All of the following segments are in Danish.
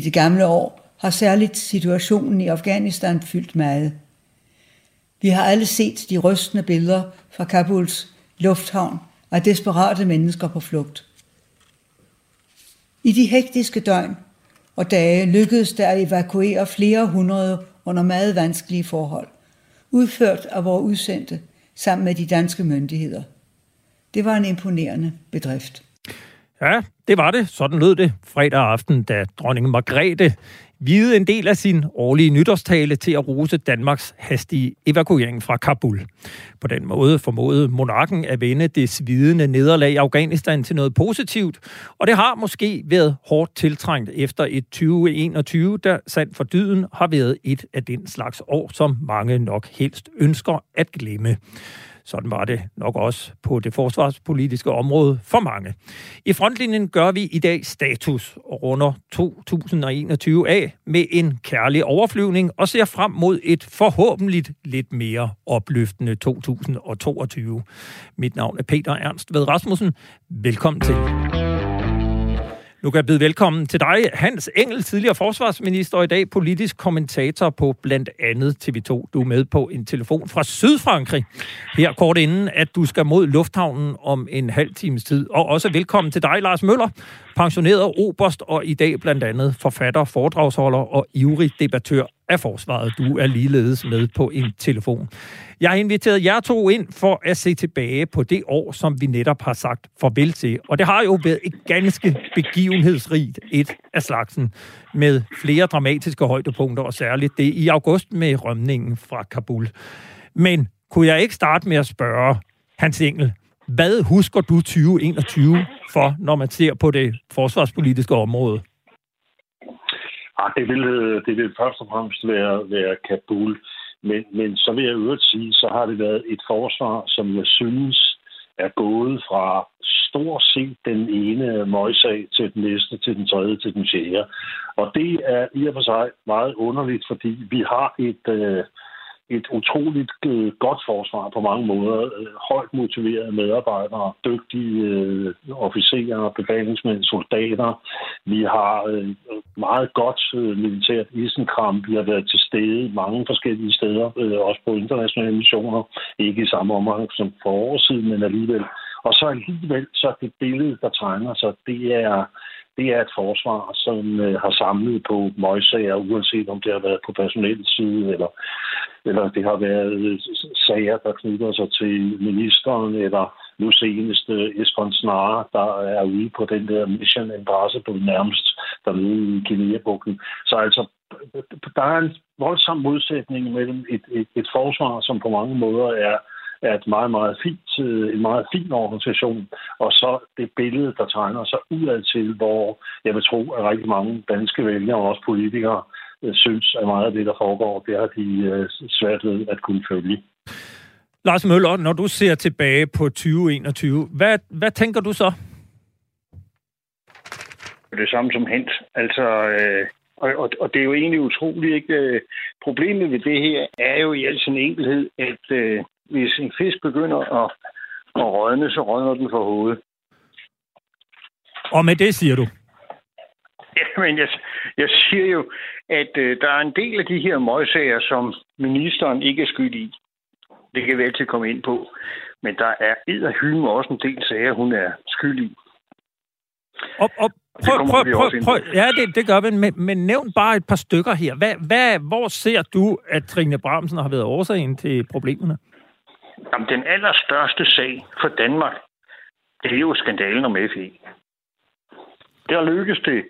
I det gamle år har særligt situationen i Afghanistan fyldt meget. Vi har alle set de rystende billeder fra Kabuls lufthavn af desperate mennesker på flugt. I de hektiske døgn og dage lykkedes det at evakuere flere hundrede under meget vanskelige forhold, udført af vores udsendte sammen med de danske myndigheder. Det var en imponerende bedrift. Ja, det var det. Sådan lød det fredag aften, da dronning Margrethe videde en del af sin årlige nytårstale til at rose Danmarks hastige evakuering fra Kabul. På den måde formåede monarken at vende det svidende nederlag i Afghanistan til noget positivt, og det har måske været hårdt tiltrængt efter et 2021, der sandt for dyden har været et af den slags år, som mange nok helst ønsker at glemme. Sådan var det nok også på det forsvarspolitiske område for mange. I frontlinjen gør vi i dag status og runder 2021 af med en kærlig overflyvning og ser frem mod et forhåbentlig lidt mere opløftende 2022. Mit navn er Peter Ernst Ved Rasmussen. Velkommen til. Nu kan jeg byde velkommen til dig, Hans Engel, tidligere forsvarsminister og i dag politisk kommentator på blandt andet TV2. Du er med på en telefon fra Sydfrankrig, her kort inden, at du skal mod lufthavnen om en halv times tid. Og også velkommen til dig, Lars Møller, pensioneret oberst og i dag blandt andet forfatter, foredragsholder og ivrig debattør af forsvaret. Du er ligeledes med på en telefon. Jeg har inviteret jer to ind for at se tilbage på det år, som vi netop har sagt farvel til. Og det har jo været et ganske begivenhedsrigt et af slagsen, med flere dramatiske højdepunkter, og særligt det i august med rømningen fra Kabul. Men kunne jeg ikke starte med at spørge Hans Engel, hvad husker du 2021 for, når man ser på det forsvarspolitiske område? Ah, det, vil, øh, det vil først og fremmest være, være Kabul. Men, men så vil jeg øvrigt sige, så har det været et forsvar, som jeg synes er gået fra stort set den ene møjsag til den næste, til den tredje, til den fjerde. Og det er i og for sig meget underligt, fordi vi har et, øh, et utroligt øh, godt forsvar på mange måder. Øh, højt motiverede medarbejdere, dygtige øh, officerer, befalingsmænd, soldater. Vi har øh, meget godt øh, militært isenkram. Vi har været til stede mange forskellige steder, øh, også på internationale missioner. Ikke i samme omgang som for år siden, men alligevel. Og så alligevel, så det billede, der tegner sig, det er det er et forsvar, som øh, har samlet på møgsager, uanset om det har været på personel side, eller, eller det har været øh, sager, der knytter sig til ministeren, eller nu senest øh, Esbjørn Snare, der er ude på den der mission Impossible nærmest dernede i Guinea-bugten. Så altså, der er en voldsom modsætning mellem et, et, et forsvar, som på mange måder er er et meget, meget fint, øh, en meget fin organisation, og så det billede, der tegner sig udad til, hvor jeg vil tro, at rigtig mange danske vælgere og også politikere øh, synes, at meget af det, der foregår, det har de øh, svært ved at kunne følge. Lars Møller, når du ser tilbage på 2021, hvad, hvad tænker du så? Det samme som hent. Altså, øh, og, og, og det er jo egentlig utroligt, ikke? Problemet ved det her er jo i al sin enkelhed, at øh, hvis en fisk begynder at, at rådne, så rådner den for hovedet. Og med det siger du? Ja, men jeg, jeg siger jo, at øh, der er en del af de her møgsager, som ministeren ikke er skyld i. Det kan vi altid komme ind på. Men der er edderhyme også en del sager, hun er skyld i. Og, og prøv, prøv, prøv, prøv, ja, det, det gør vi, men, men nævn bare et par stykker her. Hvad, hvad, hvor ser du, at Trine Bramsen har været årsagen til problemerne? Jamen, den allerstørste sag for Danmark, det er jo skandalen om FE. Der lykkedes det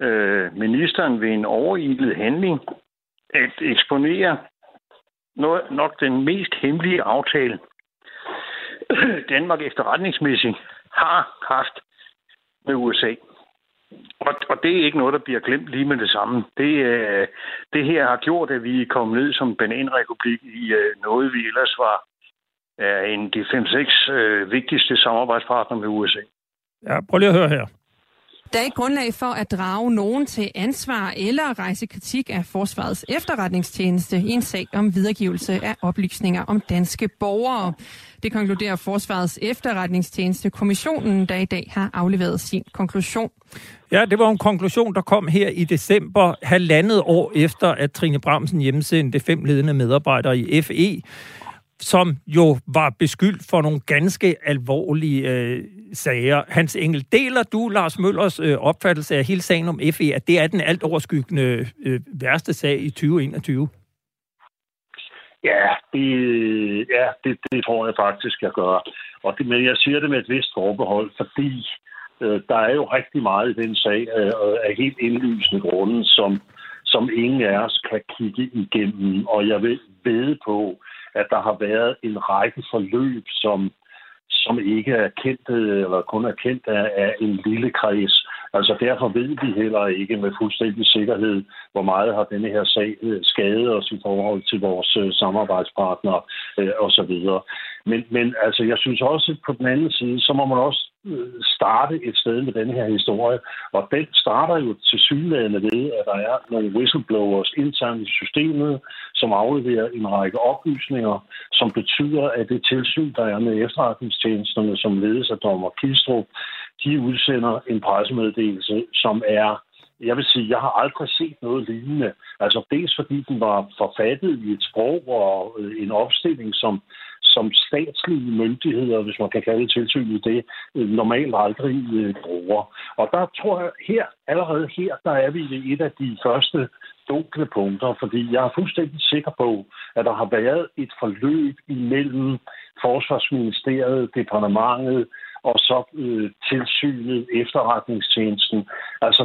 øh, ministeren ved en overilet handling at eksponere noget, nok den mest hemmelige aftale, Danmark efterretningsmæssigt har haft med USA. Og, og det er ikke noget, der bliver glemt lige med det samme. Det, øh, det her har gjort, at vi er kommet ned som bananrepublik i øh, noget, vi ellers var er en af de 5-6 øh, vigtigste samarbejdspartnere med USA. Ja, prøv lige at høre her. Der er ikke grundlag for at drage nogen til ansvar eller rejse kritik af Forsvarets efterretningstjeneste i en sag om videregivelse af oplysninger om danske borgere. Det konkluderer Forsvarets efterretningstjeneste kommissionen, der i dag har afleveret sin konklusion. Ja, det var en konklusion, der kom her i december, halvandet år efter, at Trine Bramsen hjemsendte fem ledende medarbejdere i FE som jo var beskyldt for nogle ganske alvorlige øh, sager. Hans Engel, deler du Lars Møllers øh, opfattelse af hele sagen om FE, at det er den alt overskyggende øh, værste sag i 2021? Ja, det, ja det, det tror jeg faktisk, jeg gør. Og det, men jeg siger det med et vist forbehold, fordi øh, der er jo rigtig meget i den sag øh, af helt indlysende grunde, som, som ingen af os kan kigge igennem. Og jeg vil vede på, at der har været en række forløb, som, som ikke er kendt, øh, eller kun er kendt af, af en lille kreds. Altså derfor ved vi heller ikke med fuldstændig sikkerhed, hvor meget har denne her sag øh, skadet os i forhold til vores øh, samarbejdspartnere øh, osv. Men, men altså, jeg synes også, at på den anden side, så må man også øh, starte et sted med denne her historie. Og den starter jo til synlædende ved, at der er nogle whistleblowers internt i systemet, som afleverer en række oplysninger, som betyder, at det tilsyn, der er med efterretningstjenesterne, som ledes af dommer Kistrup, de udsender en pressemeddelelse, som er jeg vil sige, jeg har aldrig set noget lignende. Altså dels fordi den var forfattet i et sprog og øh, en opstilling, som som statslige myndigheder, hvis man kan kalde tilsynet det, øh, normalt aldrig øh, bruger. Og der tror jeg, her, allerede her, der er vi i et af de første dunkle punkter, fordi jeg er fuldstændig sikker på, at der har været et forløb imellem Forsvarsministeriet, departementet, og så øh, tilsynet, efterretningstjenesten. Altså,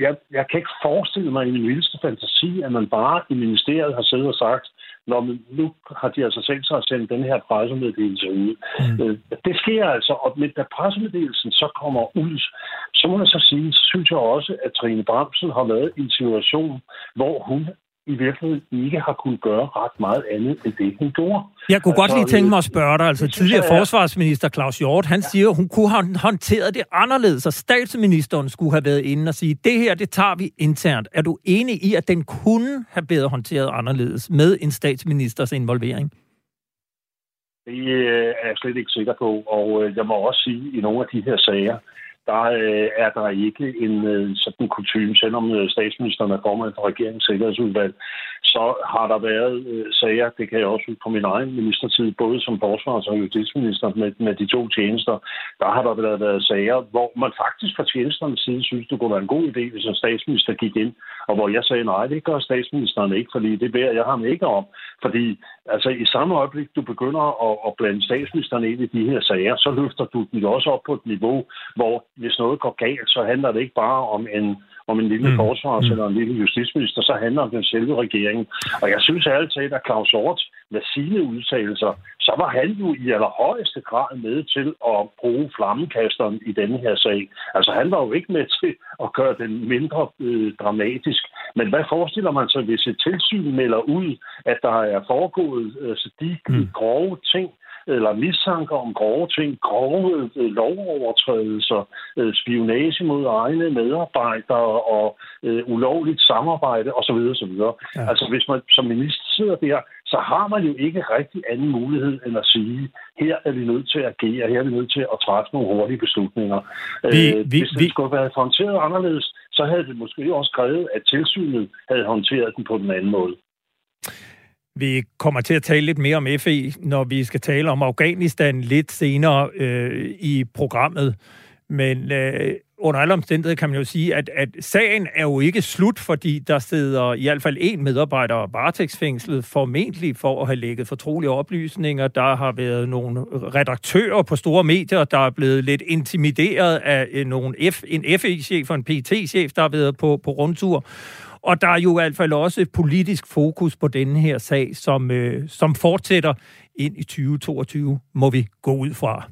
jeg, jeg kan ikke forestille mig i min vildeste fantasi, at man bare i ministeriet har siddet og sagt, Nå, men nu har de altså tænkt sig at sende den her pressemeddelelse ud. Mm. Øh, det sker altså, og men da pressemeddelelsen så kommer ud, så må jeg så sige, så synes jeg også, at Trine Bramsen har været i en situation, hvor hun i virkeligheden ikke har kunnet gøre ret meget andet end det, hun gjorde. Jeg kunne altså, godt lige tænke mig at spørge dig, altså tidligere jeg, forsvarsminister Claus Hjort, han ja. siger, at hun kunne have håndteret det anderledes, og statsministeren skulle have været inde og sige, det her, det tager vi internt. Er du enig i, at den kunne have været håndteret anderledes med en statsministers involvering? Det øh, er jeg slet ikke sikker på, og øh, jeg må også sige, at i nogle af de her sager, der øh, er der ikke en øh, sådan kutume, selvom øh, statsministeren er formand for regeringens sikkerhedsudvalg, så har der været øh, sager, det kan jeg også på min egen ministertid, både som forsvars- og justitsminister med, med de to tjenester, der har der været, været sager, hvor man faktisk fra tjenesternes side synes, det kunne være en god idé, hvis en statsminister gik ind, og hvor jeg sagde, nej, det gør statsministeren ikke, fordi det beder jeg ham ikke om. Fordi altså, i samme øjeblik, du begynder at, at blande statsministeren ind i de her sager, så løfter du den også op på et niveau, hvor hvis noget går galt, så handler det ikke bare om en, om en lille mm. forsvars- mm. eller en lille justitsminister, så handler det om den selve regering. Og jeg synes ærligt talt, at Claus Ort med sine udtalelser, så var han jo i allerhøjeste grad med til at bruge flammekasteren i denne her sag. Altså han var jo ikke med til at gøre den mindre øh, dramatisk. Men hvad forestiller man sig, hvis et tilsyn melder ud, at der er foregået altså de mm. grove ting, eller mistanker om grove ting, grove øh, lovovertrædelser, øh, spionage mod egne medarbejdere og øh, ulovligt samarbejde osv. osv. Ja. Altså hvis man som minister sidder der, så har man jo ikke rigtig anden mulighed end at sige, her er vi nødt til at agere, her er vi nødt til at træffe nogle hurtige beslutninger. Vi, øh, vi, hvis det vi... skulle være håndteret anderledes, så havde det måske også krævet, at tilsynet havde håndteret den på den anden måde. Vi kommer til at tale lidt mere om FE, når vi skal tale om Afghanistan lidt senere øh, i programmet. Men øh, under alle omstændigheder kan man jo sige, at, at sagen er jo ikke slut, fordi der sidder i hvert fald en medarbejder varetægtsfængslet, formentlig for at have lægget fortrolige oplysninger. Der har været nogle redaktører på store medier, der er blevet lidt intimideret af øh, nogle F, en FE-chef og en PT-chef, der har været på, på rundtur. Og der er jo i hvert fald også politisk fokus på denne her sag, som, øh, som fortsætter ind i 2022, må vi gå ud fra.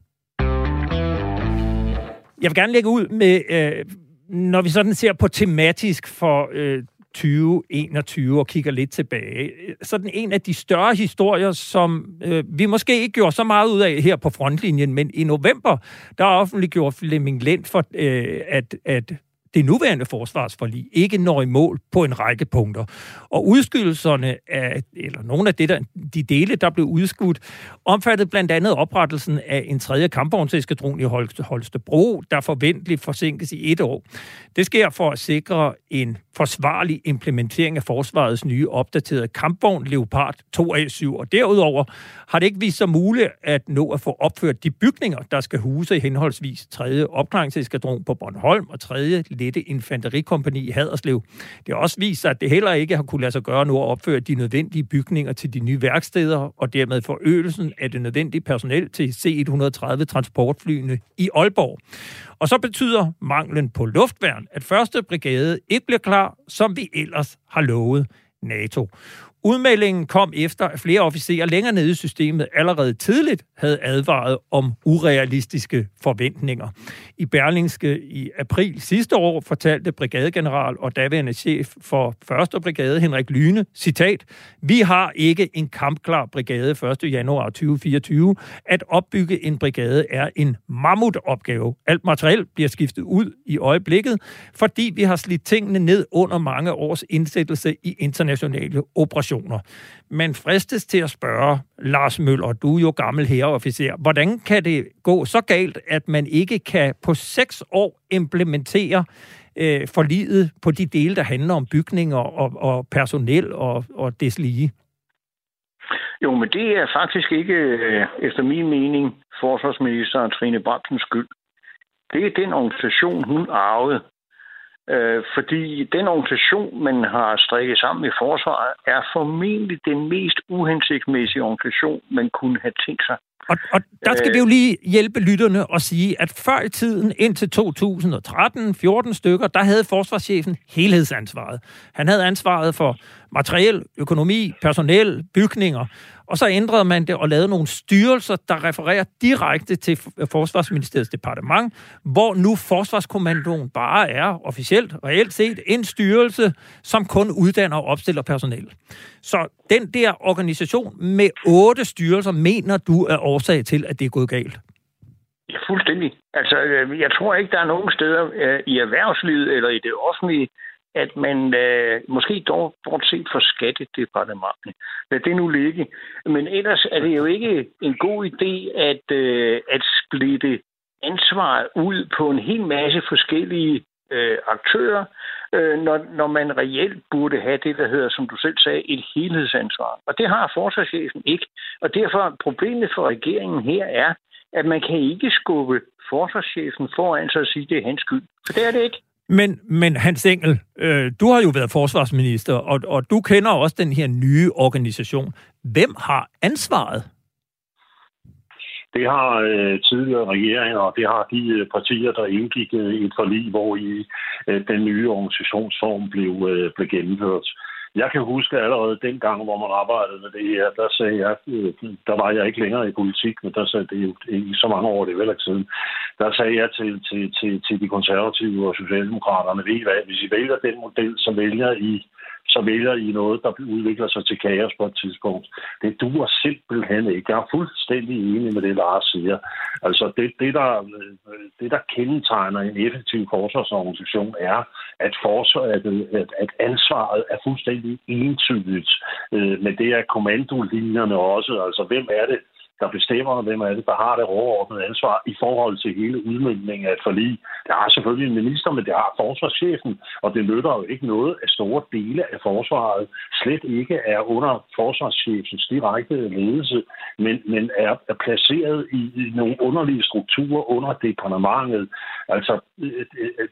Jeg vil gerne lægge ud med, øh, når vi sådan ser på tematisk for øh, 2021 og kigger lidt tilbage. Sådan en af de større historier, som øh, vi måske ikke gjorde så meget ud af her på frontlinjen, men i november, der offentliggjorde Flemming Lind for, øh, at, at det nuværende forsvarsforlig ikke når i mål på en række punkter. Og udskydelserne af, eller nogle af det der, de dele, der blev udskudt, omfattede blandt andet oprettelsen af en tredje kampvognseskadron i Holstebro, der forventeligt forsinkes i et år. Det sker for at sikre en forsvarlig implementering af forsvarets nye opdaterede kampvogn Leopard 2A7. Og derudover har det ikke vist sig muligt at nå at få opført de bygninger, der skal huse henholdsvis 3. opklaringseskadron på Bornholm og 3 lette infanterikompani i Haderslev. Det har også vist sig, at det heller ikke har kunne lade sig gøre nu at opføre de nødvendige bygninger til de nye værksteder, og dermed forøgelsen af det nødvendige personel til C-130 transportflyene i Aalborg. Og så betyder manglen på luftværn, at første brigade ikke bliver klar, som vi ellers har lovet NATO. Udmeldingen kom efter, at flere officerer længere nede i systemet allerede tidligt havde advaret om urealistiske forventninger. I Berlingske i april sidste år fortalte brigadegeneral og daværende chef for 1. brigade, Henrik Lyne, citat, Vi har ikke en kampklar brigade 1. januar 2024. At opbygge en brigade er en mammutopgave. Alt materiel bliver skiftet ud i øjeblikket, fordi vi har slidt tingene ned under mange års indsættelse i internationale operationer operationer. Man fristes til at spørge, Lars Møller, du er jo gammel herreofficer, hvordan kan det gå så galt, at man ikke kan på seks år implementere øh, forliget på de dele, der handler om bygninger og, og personel og, og deslige? Jo, men det er faktisk ikke, øh, efter min mening, forsvarsminister Trine Bramsens skyld. Det er den organisation, hun arvede. Øh, fordi den organisation, man har strikket sammen i forsvaret, er formentlig den mest uhensigtsmæssige organisation, man kunne have tænkt sig. Og, og der skal øh, vi jo lige hjælpe lytterne og sige, at før i tiden, indtil 2013, 14 stykker, der havde forsvarschefen helhedsansvaret. Han havde ansvaret for materiel, økonomi, personel, bygninger. Og så ændrede man det og lavede nogle styrelser, der refererer direkte til Forsvarsministeriets departement, hvor nu Forsvarskommandoen bare er officielt, reelt set, en styrelse, som kun uddanner og opstiller personel. Så den der organisation med otte styrelser, mener du er årsag til, at det er gået galt? Ja, fuldstændig. Altså, øh, jeg tror ikke, der er nogen steder øh, i erhvervslivet eller i det offentlige, at man øh, måske dog bortset fra skattedepartementet. Lad det nu ligge. Men ellers er det jo ikke en god idé at, øh, at splitte ansvaret ud på en hel masse forskellige øh, aktører, øh, når, når man reelt burde have det, der hedder, som du selv sagde, et helhedsansvar. Og det har forsvarschefen ikke. Og derfor problemet for regeringen her er, at man kan ikke skubbe forsvarschefen foran sig og sige, at det er hans skyld. For det er det ikke. Men, men Hans Engel, øh, du har jo været forsvarsminister, og, og du kender også den her nye organisation. Hvem har ansvaret? Det har øh, tidligere regeringer, og det har de øh, partier, der indgik øh, et forlig, hvor i øh, den nye organisationsform blev, øh, blev gennemført. Jeg kan huske allerede den gang, hvor man arbejdede med det her, der sagde jeg, øh, der var jeg ikke længere i politik, men der sagde det jo ikke så mange år, det er vel ikke siden, der sagde jeg til, til, til, til de konservative og socialdemokraterne, ved I hvad, hvis I vælger den model, så vælger I så vælger I noget, der udvikler sig til kaos på et tidspunkt. Det duer simpelthen ikke. Jeg er fuldstændig enig med det, Lars siger. Altså, det, det, der, det der kendetegner en effektiv forsvarsorganisation, er, at, forsvar, at, at, at ansvaret er fuldstændig entydigt. Øh, men det er kommandolinjerne også. Altså, hvem er det, der bestemmer, hvem er det, der har det overordnede ansvar i forhold til hele udmyndningen af et forlig. Det har selvfølgelig en minister, men det har forsvarschefen, og det nytter jo ikke noget, at store dele af forsvaret slet ikke er under forsvarschefens direkte ledelse, men, men er, er placeret i, i nogle underlige strukturer under departementet. Altså,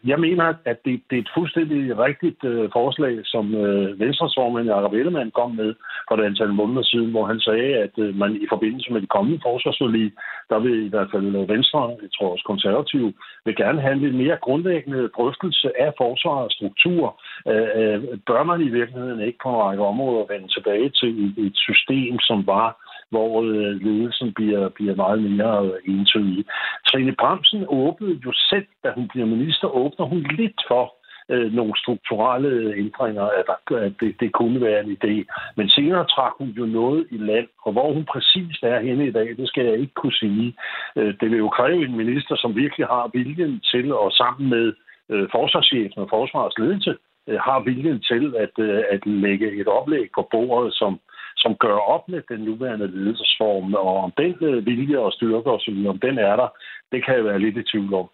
jeg mener, at det, det er et fuldstændig rigtigt øh, forslag, som øh, Venstres formand Jacob Ellemann kom med for et antal måneder siden, hvor han sagde, at øh, man i forbindelse med de kommende forsvarsforlig, der vil i hvert fald øh, Venstre, jeg tror også konservative, vil gerne have en lidt mere grundlæggende drøftelse af forsvarets struktur. Øh, øh bør man i virkeligheden ikke på en række områder vende tilbage til et system, som var hvor øh, ledelsen bliver, bliver meget mere entydig. Trine Bremsen åbnede jo selv, da hun bliver minister, åbner hun lidt for, øh, nogle strukturelle ændringer, at, der, at det, det kunne være en idé. Men senere trak hun jo noget i land, og hvor hun præcis er henne i dag, det skal jeg ikke kunne sige. Øh, det vil jo kræve en minister, som virkelig har viljen til, og sammen med øh, forsvarschefen og forsvarets ledelse, øh, har viljen til at, øh, at lægge et oplæg på bordet, som, som gør op med den nuværende ledelsesform, og om den øh, vilje og styrke osv., om den er der, det kan jeg være lidt i tvivl om.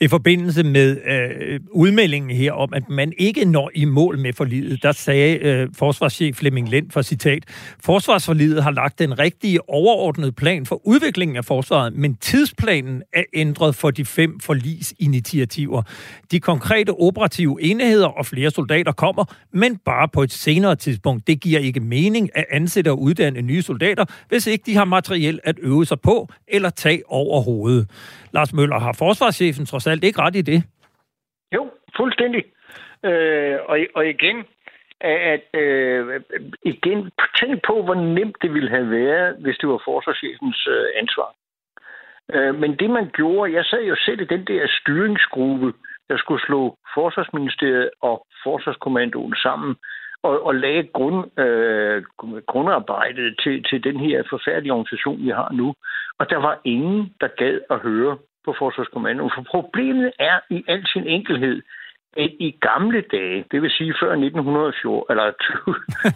I forbindelse med øh, udmeldingen her om, at man ikke når i mål med forlidet, der sagde øh, forsvarschef Flemming Lind for citat, Forsvarsforlidet har lagt den rigtige overordnede plan for udviklingen af forsvaret, men tidsplanen er ændret for de fem forlisinitiativer. De konkrete operative enheder og flere soldater kommer, men bare på et senere tidspunkt. Det giver ikke mening at ansætte og uddanne nye soldater, hvis ikke de har materiel at øve sig på eller tage over hovedet. Lars Møller, har forsvarschefen trods alt ikke ret i det? Jo, fuldstændig. Øh, og, og igen, at øh, igen, tænk på, hvor nemt det ville have været, hvis det var forsvarschefens øh, ansvar. Øh, men det man gjorde, jeg sad jo selv i den der styringsgruppe, der skulle slå Forsvarsministeriet og Forsvarskommandoen sammen og, og lagde grund, øh, grundarbejdet til, til den her forfærdelige organisation, vi har nu. Og der var ingen, der gad at høre på Forsvarskommandoen. For problemet er i al sin enkelhed, at i gamle dage, det vil sige før 1914, eller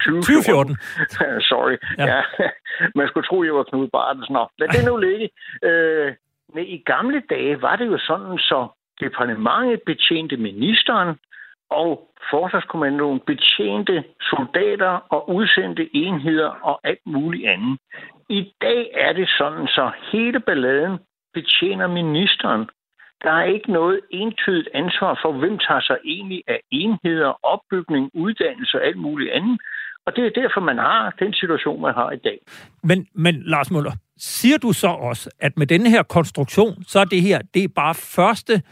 2014, sorry, ja. ja. man skulle tro, jeg var Knud Bartels. Nå, lad det nu ligge. Øh, men i gamle dage var det jo sådan, så departementet betjente ministeren, og Forsvarskommandoen betjente soldater og udsendte enheder og alt muligt andet. I dag er det sådan, så hele balladen betjener ministeren. Der er ikke noget entydigt ansvar for, hvem tager sig egentlig af enheder, opbygning, uddannelse og alt muligt andet. Og det er derfor, man har den situation, man har i dag. Men, men Lars Møller, siger du så også, at med denne her konstruktion, så er det her, det er bare første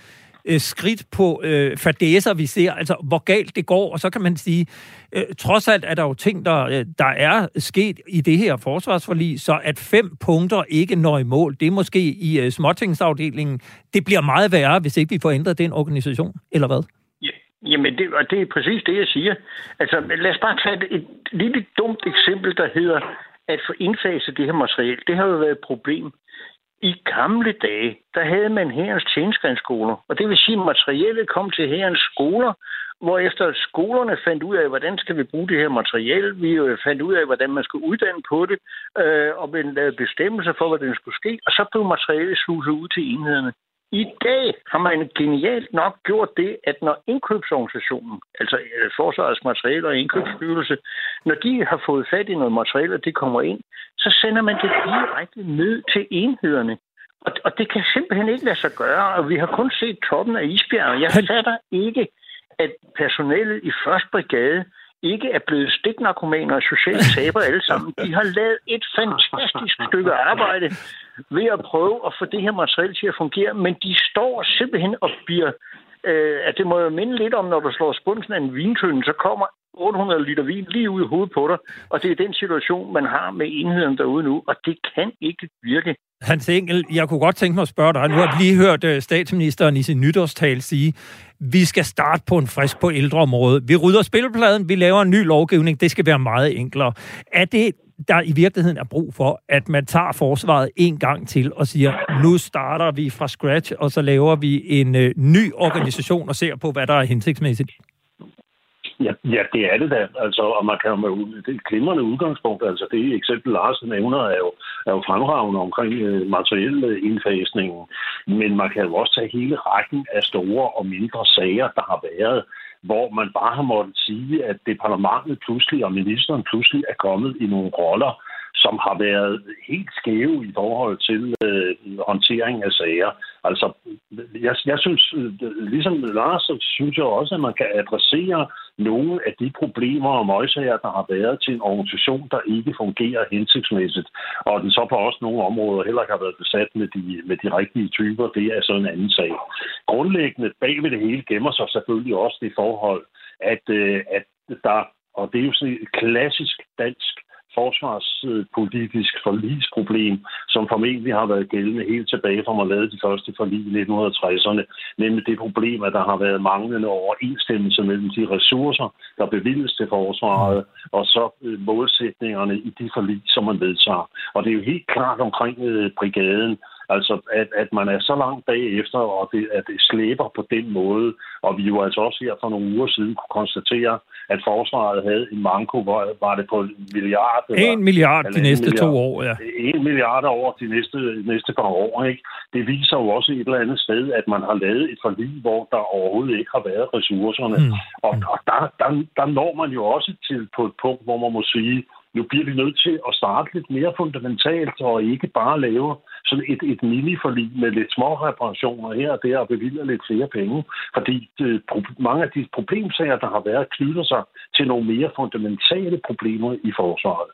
øh, skridt på øh, fadæser, vi ser, altså hvor galt det går, og så kan man sige, øh, trods alt er der jo ting, der, øh, der er sket i det her forsvarsforlig, så at fem punkter ikke når i mål, det er måske i øh, småtingsafdelingen, det bliver meget værre, hvis ikke vi får ændret den organisation, eller hvad? Jamen, det, og det er præcis det, jeg siger. Altså, lad os bare tage et, et lille dumt eksempel, der hedder, at få indfaset det her materiale, det har jo været et problem. I gamle dage, der havde man herrens tjenestgrænskoler, og det vil sige, at materialet kom til herrens skoler, hvor efter skolerne fandt ud af, hvordan skal vi bruge det her materiale, vi øh, fandt ud af, hvordan man skulle uddanne på det, øh, og man lavede bestemmelser for, hvordan det skulle ske, og så blev materialet sluset ud til enhederne. I dag har man genialt nok gjort det, at når indkøbsorganisationen, altså øh, Forsvarets materiale og indkøbsstyrelse, når de har fået fat i noget materiale, og det kommer ind, så sender man det direkte ned til enhederne. Og, og det kan simpelthen ikke lade sig gøre, og vi har kun set toppen af isbjerget. Jeg fatter ikke, at personalet i første brigade ikke er blevet stiknarkomaner og sociale taber alle sammen. De har lavet et fantastisk stykke arbejde ved at prøve at få det her materiale til at fungere, men de står simpelthen og bliver... Øh, at det må jo minde lidt om, når du slår spunsen af en vintønde, så kommer 800 liter vin lige ud i hovedet på dig, og det er den situation, man har med enheden derude nu, og det kan ikke virke. Hans Engel, jeg kunne godt tænke mig at spørge dig. Nu har lige hørt øh, statsministeren i sin nytårstal sige, vi skal starte på en frisk på ældreområdet. Vi rydder spilpladen, vi laver en ny lovgivning, det skal være meget enklere. Er det, der i virkeligheden er brug for, at man tager forsvaret en gang til og siger, nu starter vi fra scratch, og så laver vi en øh, ny organisation og ser på, hvad der er hensigtsmæssigt? Ja, ja, det er det da. Altså, og man kan jo med det glimrende udgangspunkt, altså det eksempel, Lars nævner, er jo, er jo fremragende omkring øh, materielle indfasningen. Men man kan jo også tage hele rækken af store og mindre sager, der har været, hvor man bare har måttet sige, at departementet pludselig og ministeren pludselig er kommet i nogle roller, som har været helt skæve i forhold til øh, håndtering af sager. Altså, jeg, jeg synes, øh, ligesom Lars, så synes jeg også, at man kan adressere nogle af de problemer og møgsager, der har været til en organisation, der ikke fungerer hensigtsmæssigt, og den så på også nogle områder heller ikke har været besat med de, med de rigtige typer, det er sådan en anden sag. Grundlæggende bag ved det hele gemmer sig selvfølgelig også det forhold, at, øh, at der, og det er jo sådan et klassisk dansk forsvarspolitisk forlisproblem, som formentlig har været gældende helt tilbage fra man lavede de første forlig i 1960'erne, nemlig det problem, at der har været manglende overensstemmelse mellem de ressourcer, der bevilges til forsvaret, og så øh, målsætningerne i de forlig, som man vedtager. Og det er jo helt klart omkring øh, brigaden, Altså, at, at man er så langt bagefter, og det, at det slæber på den måde. Og vi jo altså også her for nogle uger siden kunne konstatere, at forsvaret havde en manko, hvor var det på en milliard. Eller, en milliard de næste milliard, to år, ja. En milliard over de næste, næste par år, ikke? Det viser jo også et eller andet sted, at man har lavet et forlig, hvor der overhovedet ikke har været ressourcerne. Mm. Og, og der, der, der når man jo også til på et punkt, hvor man må sige, nu bliver vi nødt til at starte lidt mere fundamentalt, og ikke bare lave sådan et, et mini-forlig med lidt små reparationer her og der, og bevilge lidt flere penge. Fordi øh, mange af de problemsager, der har været, knytter sig til nogle mere fundamentale problemer i forsvaret.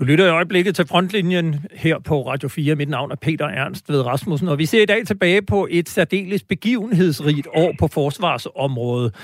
Du lytter i øjeblikket til frontlinjen her på Radio 4. Mit navn er Peter Ernst ved Rasmussen, og vi ser i dag tilbage på et særdeles begivenhedsrigt år på forsvarsområdet.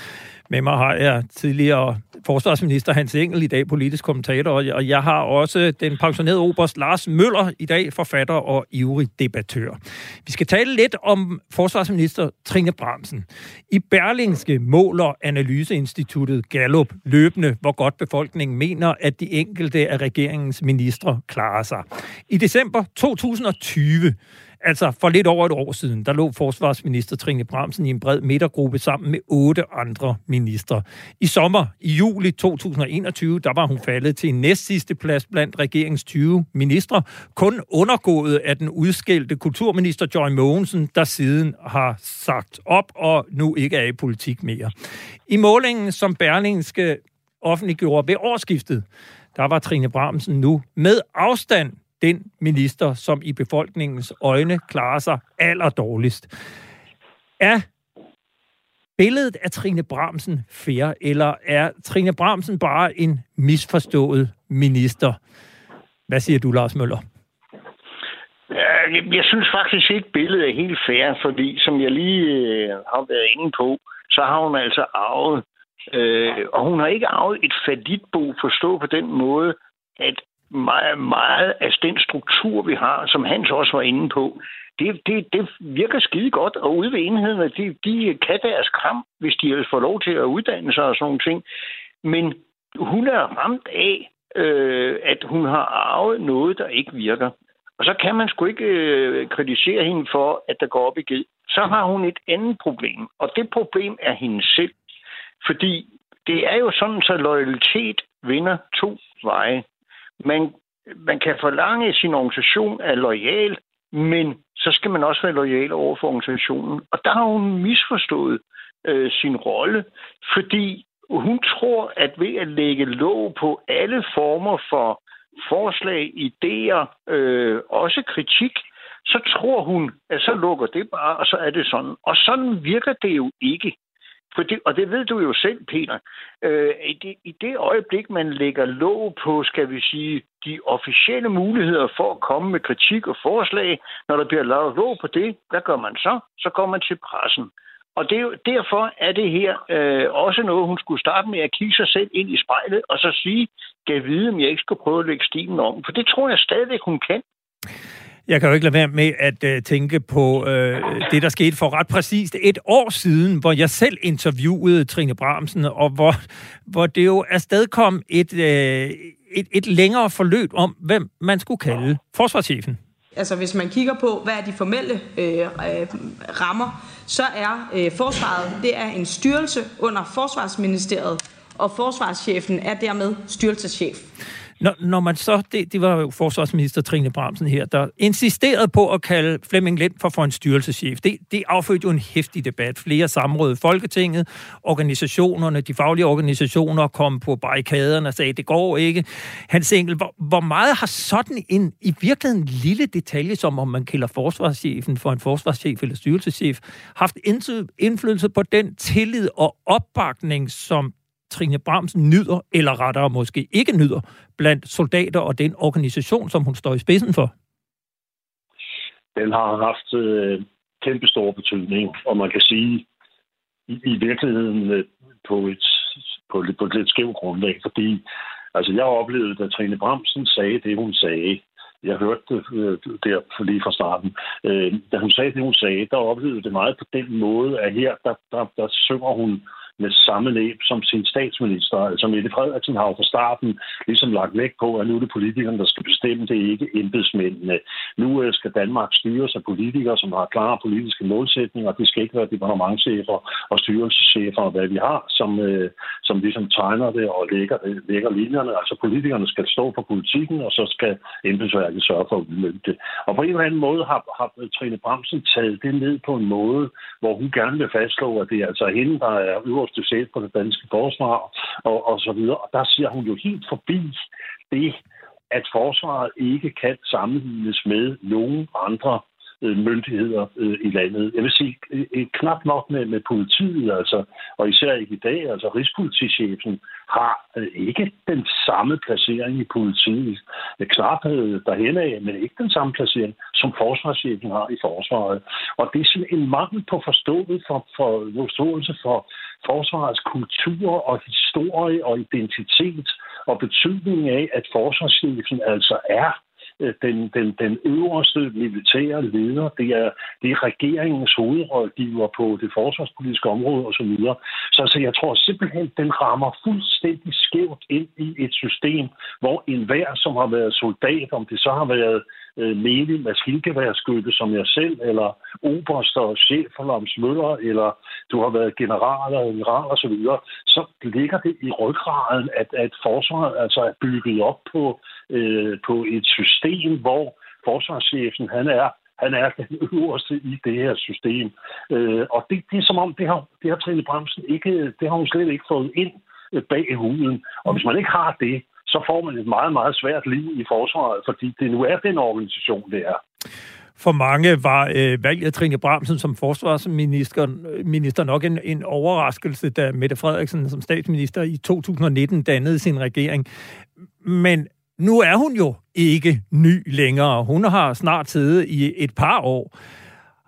Med mig har jeg tidligere forsvarsminister Hans Engel, i dag politisk kommentator, og jeg har også den pensionerede oberst Lars Møller, i dag forfatter og ivrig debattør. Vi skal tale lidt om forsvarsminister Trine Bramsen. I Berlingske måler Analyseinstituttet Gallup løbende, hvor godt befolkningen mener, at de enkelte af regeringens ministre klarer sig. I december 2020 Altså for lidt over et år siden, der lå forsvarsminister Trine Bramsen i en bred midtergruppe sammen med otte andre ministre. I sommer, i juli 2021, der var hun faldet til en næstsidste plads blandt regeringens 20 ministre, kun undergået af den udskældte kulturminister Joy Mogensen, der siden har sagt op og nu ikke er i politik mere. I målingen, som Berlingske offentliggjorde ved årsskiftet, der var Trine Bramsen nu med afstand den minister, som i befolkningens øjne klarer sig allerdårligst. Er billedet af Trine Bramsen fair, eller er Trine Bramsen bare en misforstået minister? Hvad siger du, Lars Møller? Jeg synes faktisk ikke, billedet er helt fair, fordi som jeg lige øh, har været inde på, så har hun altså arvet, øh, og hun har ikke arvet et faditbo forstå på den måde, at meget, meget af den struktur, vi har, som Hans også var inde på, det, det, det virker skide godt, og ude ved enhederne, de, de kan deres kram, hvis de ellers får lov til at uddanne sig og sådan nogle ting. Men hun er ramt af, øh, at hun har arvet noget, der ikke virker. Og så kan man sgu ikke øh, kritisere hende for, at der går op i ged. Så har hun et andet problem, og det problem er hende selv. Fordi det er jo sådan, så loyalitet vinder to veje. Man, man kan forlange, at sin organisation er lojal, men så skal man også være lojal over for organisationen. Og der har hun misforstået øh, sin rolle, fordi hun tror, at ved at lægge låg på alle former for forslag, idéer, øh, også kritik, så tror hun, at så lukker det bare, og så er det sådan. Og sådan virker det jo ikke. For det, og det ved du jo selv, Peter. Øh, i, det, I det øjeblik, man lægger låg på, skal vi sige, de officielle muligheder for at komme med kritik og forslag, når der bliver lavet låg på det, hvad gør man så? Så går man til pressen. Og det er jo, derfor er det her øh, også noget, hun skulle starte med at kigge sig selv ind i spejlet, og så sige, kan vide, om jeg ikke skal prøve at lægge stilen om. For det tror jeg stadigvæk, hun kan. Jeg kan jo ikke lade være med at øh, tænke på øh, det, der skete for ret præcist et år siden, hvor jeg selv interviewede Trine Bramsen, og hvor, hvor det jo afstedkom et, øh, et, et længere forløb om, hvem man skulle kalde forsvarschefen. Altså hvis man kigger på, hvad er de formelle øh, øh rammer, så er øh, forsvaret det er en styrelse under Forsvarsministeriet, og forsvarschefen er dermed styrelseschef. Når, når man så, det, det var jo forsvarsminister Trine Bramsen her, der insisterede på at kalde Flemming Lind for, for en styrelseschef. Det, det affødte jo en hæftig debat. Flere samråd i Folketinget, organisationerne, de faglige organisationer kom på barrikaderne og sagde, det går ikke. Hans Engel, hvor, hvor meget har sådan en i virkeligheden lille detalje, som om man kalder forsvarschefen for en forsvarschef eller styrelseschef, haft indflydelse på den tillid og opbakning, som Trine Bramsen nyder, eller rettere måske ikke nyder, blandt soldater og den organisation, som hun står i spidsen for? Den har haft øh, kæmpe stor betydning, og man kan sige, i, i virkeligheden øh, på et på, på et lidt skævt grundlag, fordi altså, jeg oplevede, da Trine Bramsen sagde det, hun sagde, jeg hørte det øh, der lige fra starten. Øh, da hun sagde det, hun sagde, der oplevede det meget på den måde, at her, der, der, der synger hun med samme næb som sin statsminister. Altså Mette Frederiksen har jo fra starten ligesom lagt vægt på, at nu er det politikerne, der skal bestemme, det er ikke embedsmændene. Nu øh, skal Danmark styres af politikere, som har klare politiske målsætninger, det skal ikke være departementchefer og styrelseschefer og hvad vi har, som, øh, som ligesom tegner det og lægger, lægger linjerne. Altså politikerne skal stå for politikken, og så skal embedsværket sørge for at udmønte det. Og på en eller anden måde har, har Trine Bramsen taget det ned på en måde, hvor hun gerne vil fastslå, at det er altså hende, der er øverste chef på det danske forsvar, og, og så videre. Og der siger hun jo helt forbi det, at forsvaret ikke kan sammenlignes med nogen andre Øh, myndigheder øh, i landet. Jeg vil sige, øh, knap nok med, med politiet, altså, og især ikke i dag, altså Rigspolitichefen har ikke den samme placering i politiet. Det derhen af, men ikke den samme placering, som forsvarschefen har i forsvaret. Og det er sådan en mangel på forståelse for, for, forståelse for forsvarets kultur og historie og identitet og betydningen af, at forsvarschefen altså er Øh, den, den, den øverste militære leder. Det er, det er regeringens hovedrådgiver på det forsvarspolitiske område osv. Så, så altså, jeg tror simpelthen, den rammer fuldstændig skævt ind i et system, hvor enhver, som har været soldat, om det så har været øh, menig maskingeværskytte som jeg selv, eller oberster og chef for Lams Møller, eller du har været general og admiral osv., så, videre, så ligger det i ryggraden, at, at forsvaret altså er bygget op på, øh, på et system, hvor forsvarschefen han er han er den øverste i det her system. Øh, og det, det er som om, det har, det har Trine Bremsen ikke, det har hun slet ikke fået ind øh, bag huden. Og hvis man ikke har det, så får man et meget, meget svært liv i forsvaret, fordi det nu er den organisation, det er. For mange var øh, valget af Trine Bramsen som forsvarsminister øh, minister nok en, en overraskelse, da Mette Frederiksen som statsminister i 2019 dannede sin regering. Men nu er hun jo ikke ny længere. Hun har snart siddet i et par år.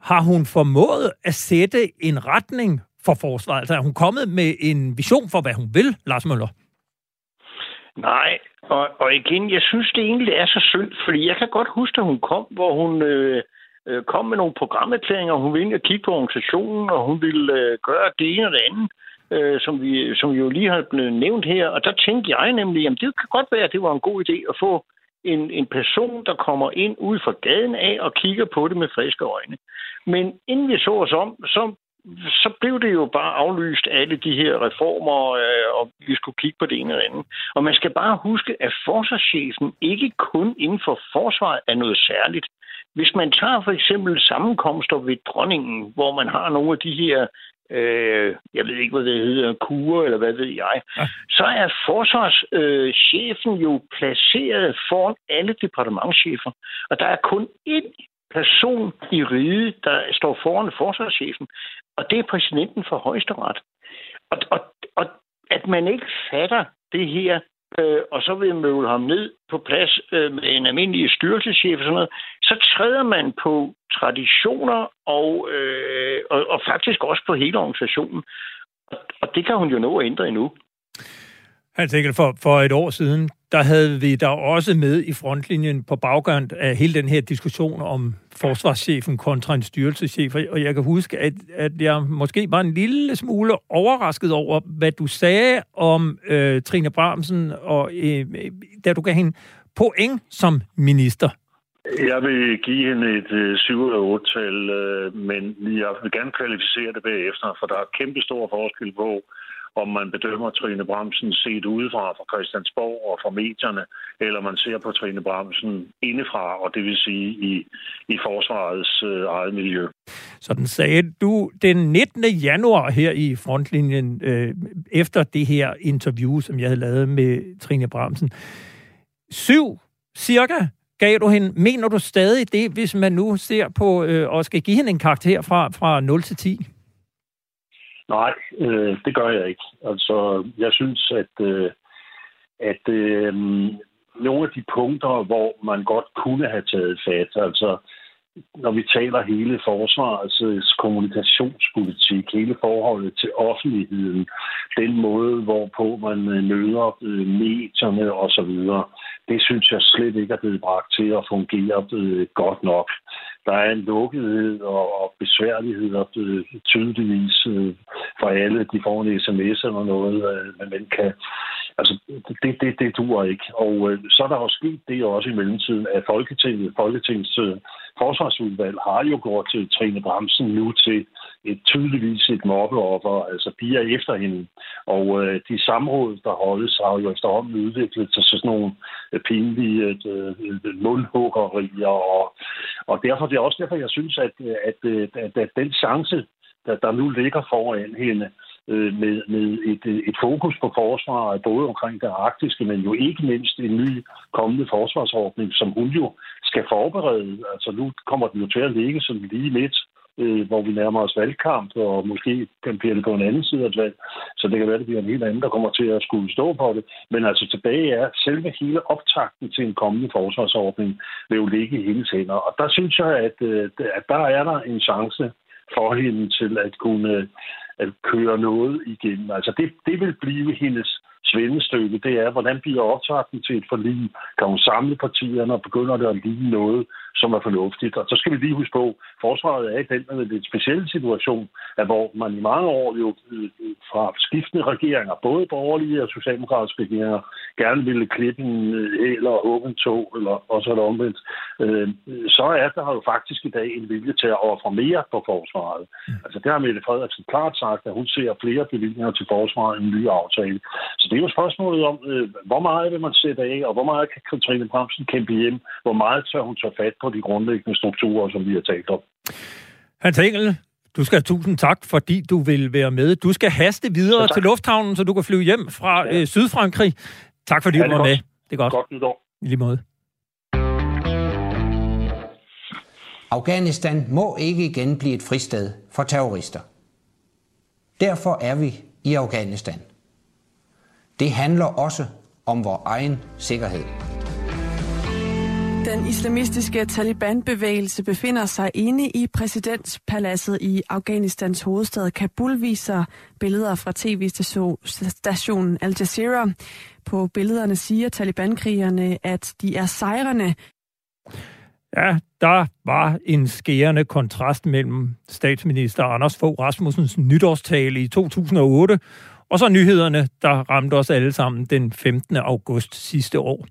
Har hun formået at sætte en retning for forsvaret? Altså er hun kommet med en vision for, hvad hun vil, Lars Møller? Nej, og, og igen, jeg synes det egentlig er så synd, fordi jeg kan godt huske, at hun kom, hvor hun øh, øh kom med nogle programerklæringer, hun ville ind kigge på organisationen, og hun ville øh, gøre det ene og det andet, øh, som, vi, som vi jo lige har blevet nævnt her. Og der tænkte jeg nemlig, at det kan godt være, at det var en god idé at få en, en person, der kommer ind ud fra gaden af og kigger på det med friske øjne. Men inden vi så os om, så så blev det jo bare aflyst alle de her reformer, øh, og vi skulle kigge på det ene eller andet. Og man skal bare huske, at forsvarschefen ikke kun inden for forsvaret er noget særligt. Hvis man tager for eksempel sammenkomster ved dronningen, hvor man har nogle af de her øh, jeg ved ikke, hvad det hedder, kurer, eller hvad ved jeg, ja. så er forsvarschefen øh, jo placeret foran alle departementchefer. Og der er kun én person i riget, der står foran forsvarschefen, og det er præsidenten for højesteret. Og, og, og at man ikke fatter det her, øh, og så vil møde ham ned på plads øh, med en almindelig styrelseschef og sådan noget, så træder man på traditioner og, øh, og, og faktisk også på hele organisationen. Og, og det kan hun jo nå at ændre endnu. Hans Engel, for, for et år siden, der havde vi der også med i frontlinjen på baggrund af hele den her diskussion om forsvarschefen kontra en styrelseschef. Og jeg kan huske, at, at jeg måske var en lille smule overrasket over, hvad du sagde om øh, Trine Bramsen, og øh, da du gav hende point som minister. Jeg vil give hende et øh, 7 eller 8-tal, øh, men jeg vil gerne kvalificere det bagefter, for der er kæmpe stor forskel på, om man bedømmer Trine Bramsen set udefra fra Christiansborg og fra medierne, eller man ser på Trine Bramsen indefra, og det vil sige i, i forsvarets øh, eget miljø. Sådan sagde du den 19. januar her i frontlinjen, øh, efter det her interview, som jeg havde lavet med Trine Bramsen. Syv cirka gav du hende. Mener du stadig det, hvis man nu ser på øh, og skal give hende en karakter fra, fra 0 til 10? Nej, øh, det gør jeg ikke. Altså, jeg synes, at, øh, at øh, nogle af de punkter, hvor man godt kunne have taget fat, altså når vi taler hele forsvarets øh, kommunikationspolitik, hele forholdet til offentligheden, den måde, hvorpå man øh, nøder øh, medierne osv., det synes jeg slet ikke er blevet bragt til at fungere øh, godt nok. Der er en lukkethed og besværligheder øh, tydeligvis øh, for alle. De får en sms eller noget, men man kan Altså, det, det, det duer ikke. Og så er der jo sket det også i mellemtiden, at Folketinget, Folketingets forsvarsudvalg har jo gået til Trine Bremsen nu til et tydeligvis et mobbeoffer, altså de er efter hende. Og øh, de samråd, der holdes, har jo efterhånden udviklet til sådan nogle øh, pinlige øh, mundhuggerier. Og, og derfor det er også derfor, jeg synes, at, øh, at, at, at, at den chance, der, der nu ligger foran hende, øh, med, med et, øh, et fokus på forsvaret, både omkring det arktiske, men jo ikke mindst en ny kommende forsvarsordning, som hun jo skal forberede. Altså nu kommer den jo til at ligge som lige midt, øh, hvor vi nærmer os valgkamp, og måske kan det på en anden side af et valg. Så det kan være, at det bliver en helt anden, der kommer til at skulle stå på det. Men altså tilbage er, selve hele optakten til en kommende forsvarsordning vil jo ligge i hendes hænder. Og der synes jeg, at, øh, at der er der en chance for hende til at kunne øh, at køre noget igennem. Altså det, det vil blive hendes svendestykke, det er, hvordan bliver optakten til et forlig? Kan hun samle partierne, og begynder det at ligne noget, som er fornuftigt? Og så skal vi lige huske på, at forsvaret er i den med lidt speciel situation, at hvor man i mange år jo øh, fra skiftende regeringer, både borgerlige og socialdemokratiske regeringer, gerne ville klippe en øh, eller åbent tog, eller også det omvendt, øh, så er der jo faktisk i dag en vilje til at ofre mere på forsvaret. Mm. Altså det har Mette Frederiksen klart sagt, at hun ser flere bevillinger til forsvaret i en ny aftale. Så det er jo spørgsmålet om, øh, hvor meget vil man sætte af, og hvor meget kan Katrine Bremsen kæmpe hjem, hvor meget tør hun tage fat på de grundlæggende strukturer, som vi har talt om. Hans Engel, du skal have tusind tak, fordi du vil være med. Du skal haste videre til lufthavnen, så du kan flyve hjem fra ja. øh, Sydfrankrig. Tak fordi ja, du var godt. med. Det er godt. Godt nytår. I lige måde. Afghanistan må ikke igen blive et fristed for terrorister. Derfor er vi i Afghanistan. Det handler også om vores egen sikkerhed. Den islamistiske Taliban-bevægelse befinder sig inde i præsidentspaladset i Afghanistans hovedstad Kabul, viser billeder fra tv-stationen Al Jazeera. På billederne siger Taliban-krigerne, at de er sejrende. Ja, der var en skærende kontrast mellem statsminister Anders Fogh Rasmussens nytårstale i 2008 og så nyhederne, der ramte os alle sammen den 15. august sidste år.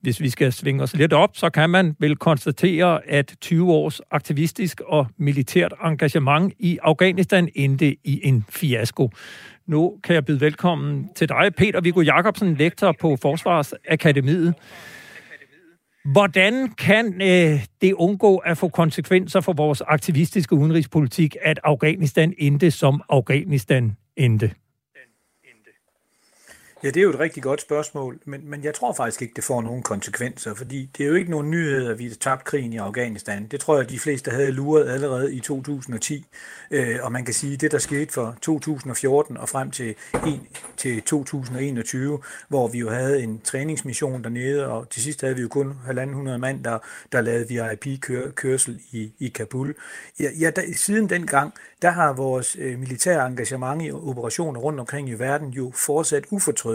Hvis vi skal svinge os lidt op, så kan man vel konstatere, at 20 års aktivistisk og militært engagement i Afghanistan endte i en fiasko. Nu kan jeg byde velkommen til dig, Peter Viggo Jacobsen, lektor på Forsvarsakademiet. Hvordan kan øh, det undgå at få konsekvenser for vores aktivistiske udenrigspolitik, at Afghanistan endte som Afghanistan endte? Ja, det er jo et rigtig godt spørgsmål, men, men jeg tror faktisk ikke, det får nogen konsekvenser, fordi det er jo ikke nogen nyhed, at vi har tabt krigen i Afghanistan. Det tror jeg, at de fleste havde luret allerede i 2010, øh, og man kan sige, at det, der skete fra 2014 og frem til, en, til 2021, hvor vi jo havde en træningsmission dernede, og til sidst havde vi jo kun 1.500 mand, der, der lavede VIP-kørsel i, i Kabul. Ja, ja da, siden dengang, der har vores øh, militære engagement i operationer rundt omkring i verden jo fortsat ufortrødent.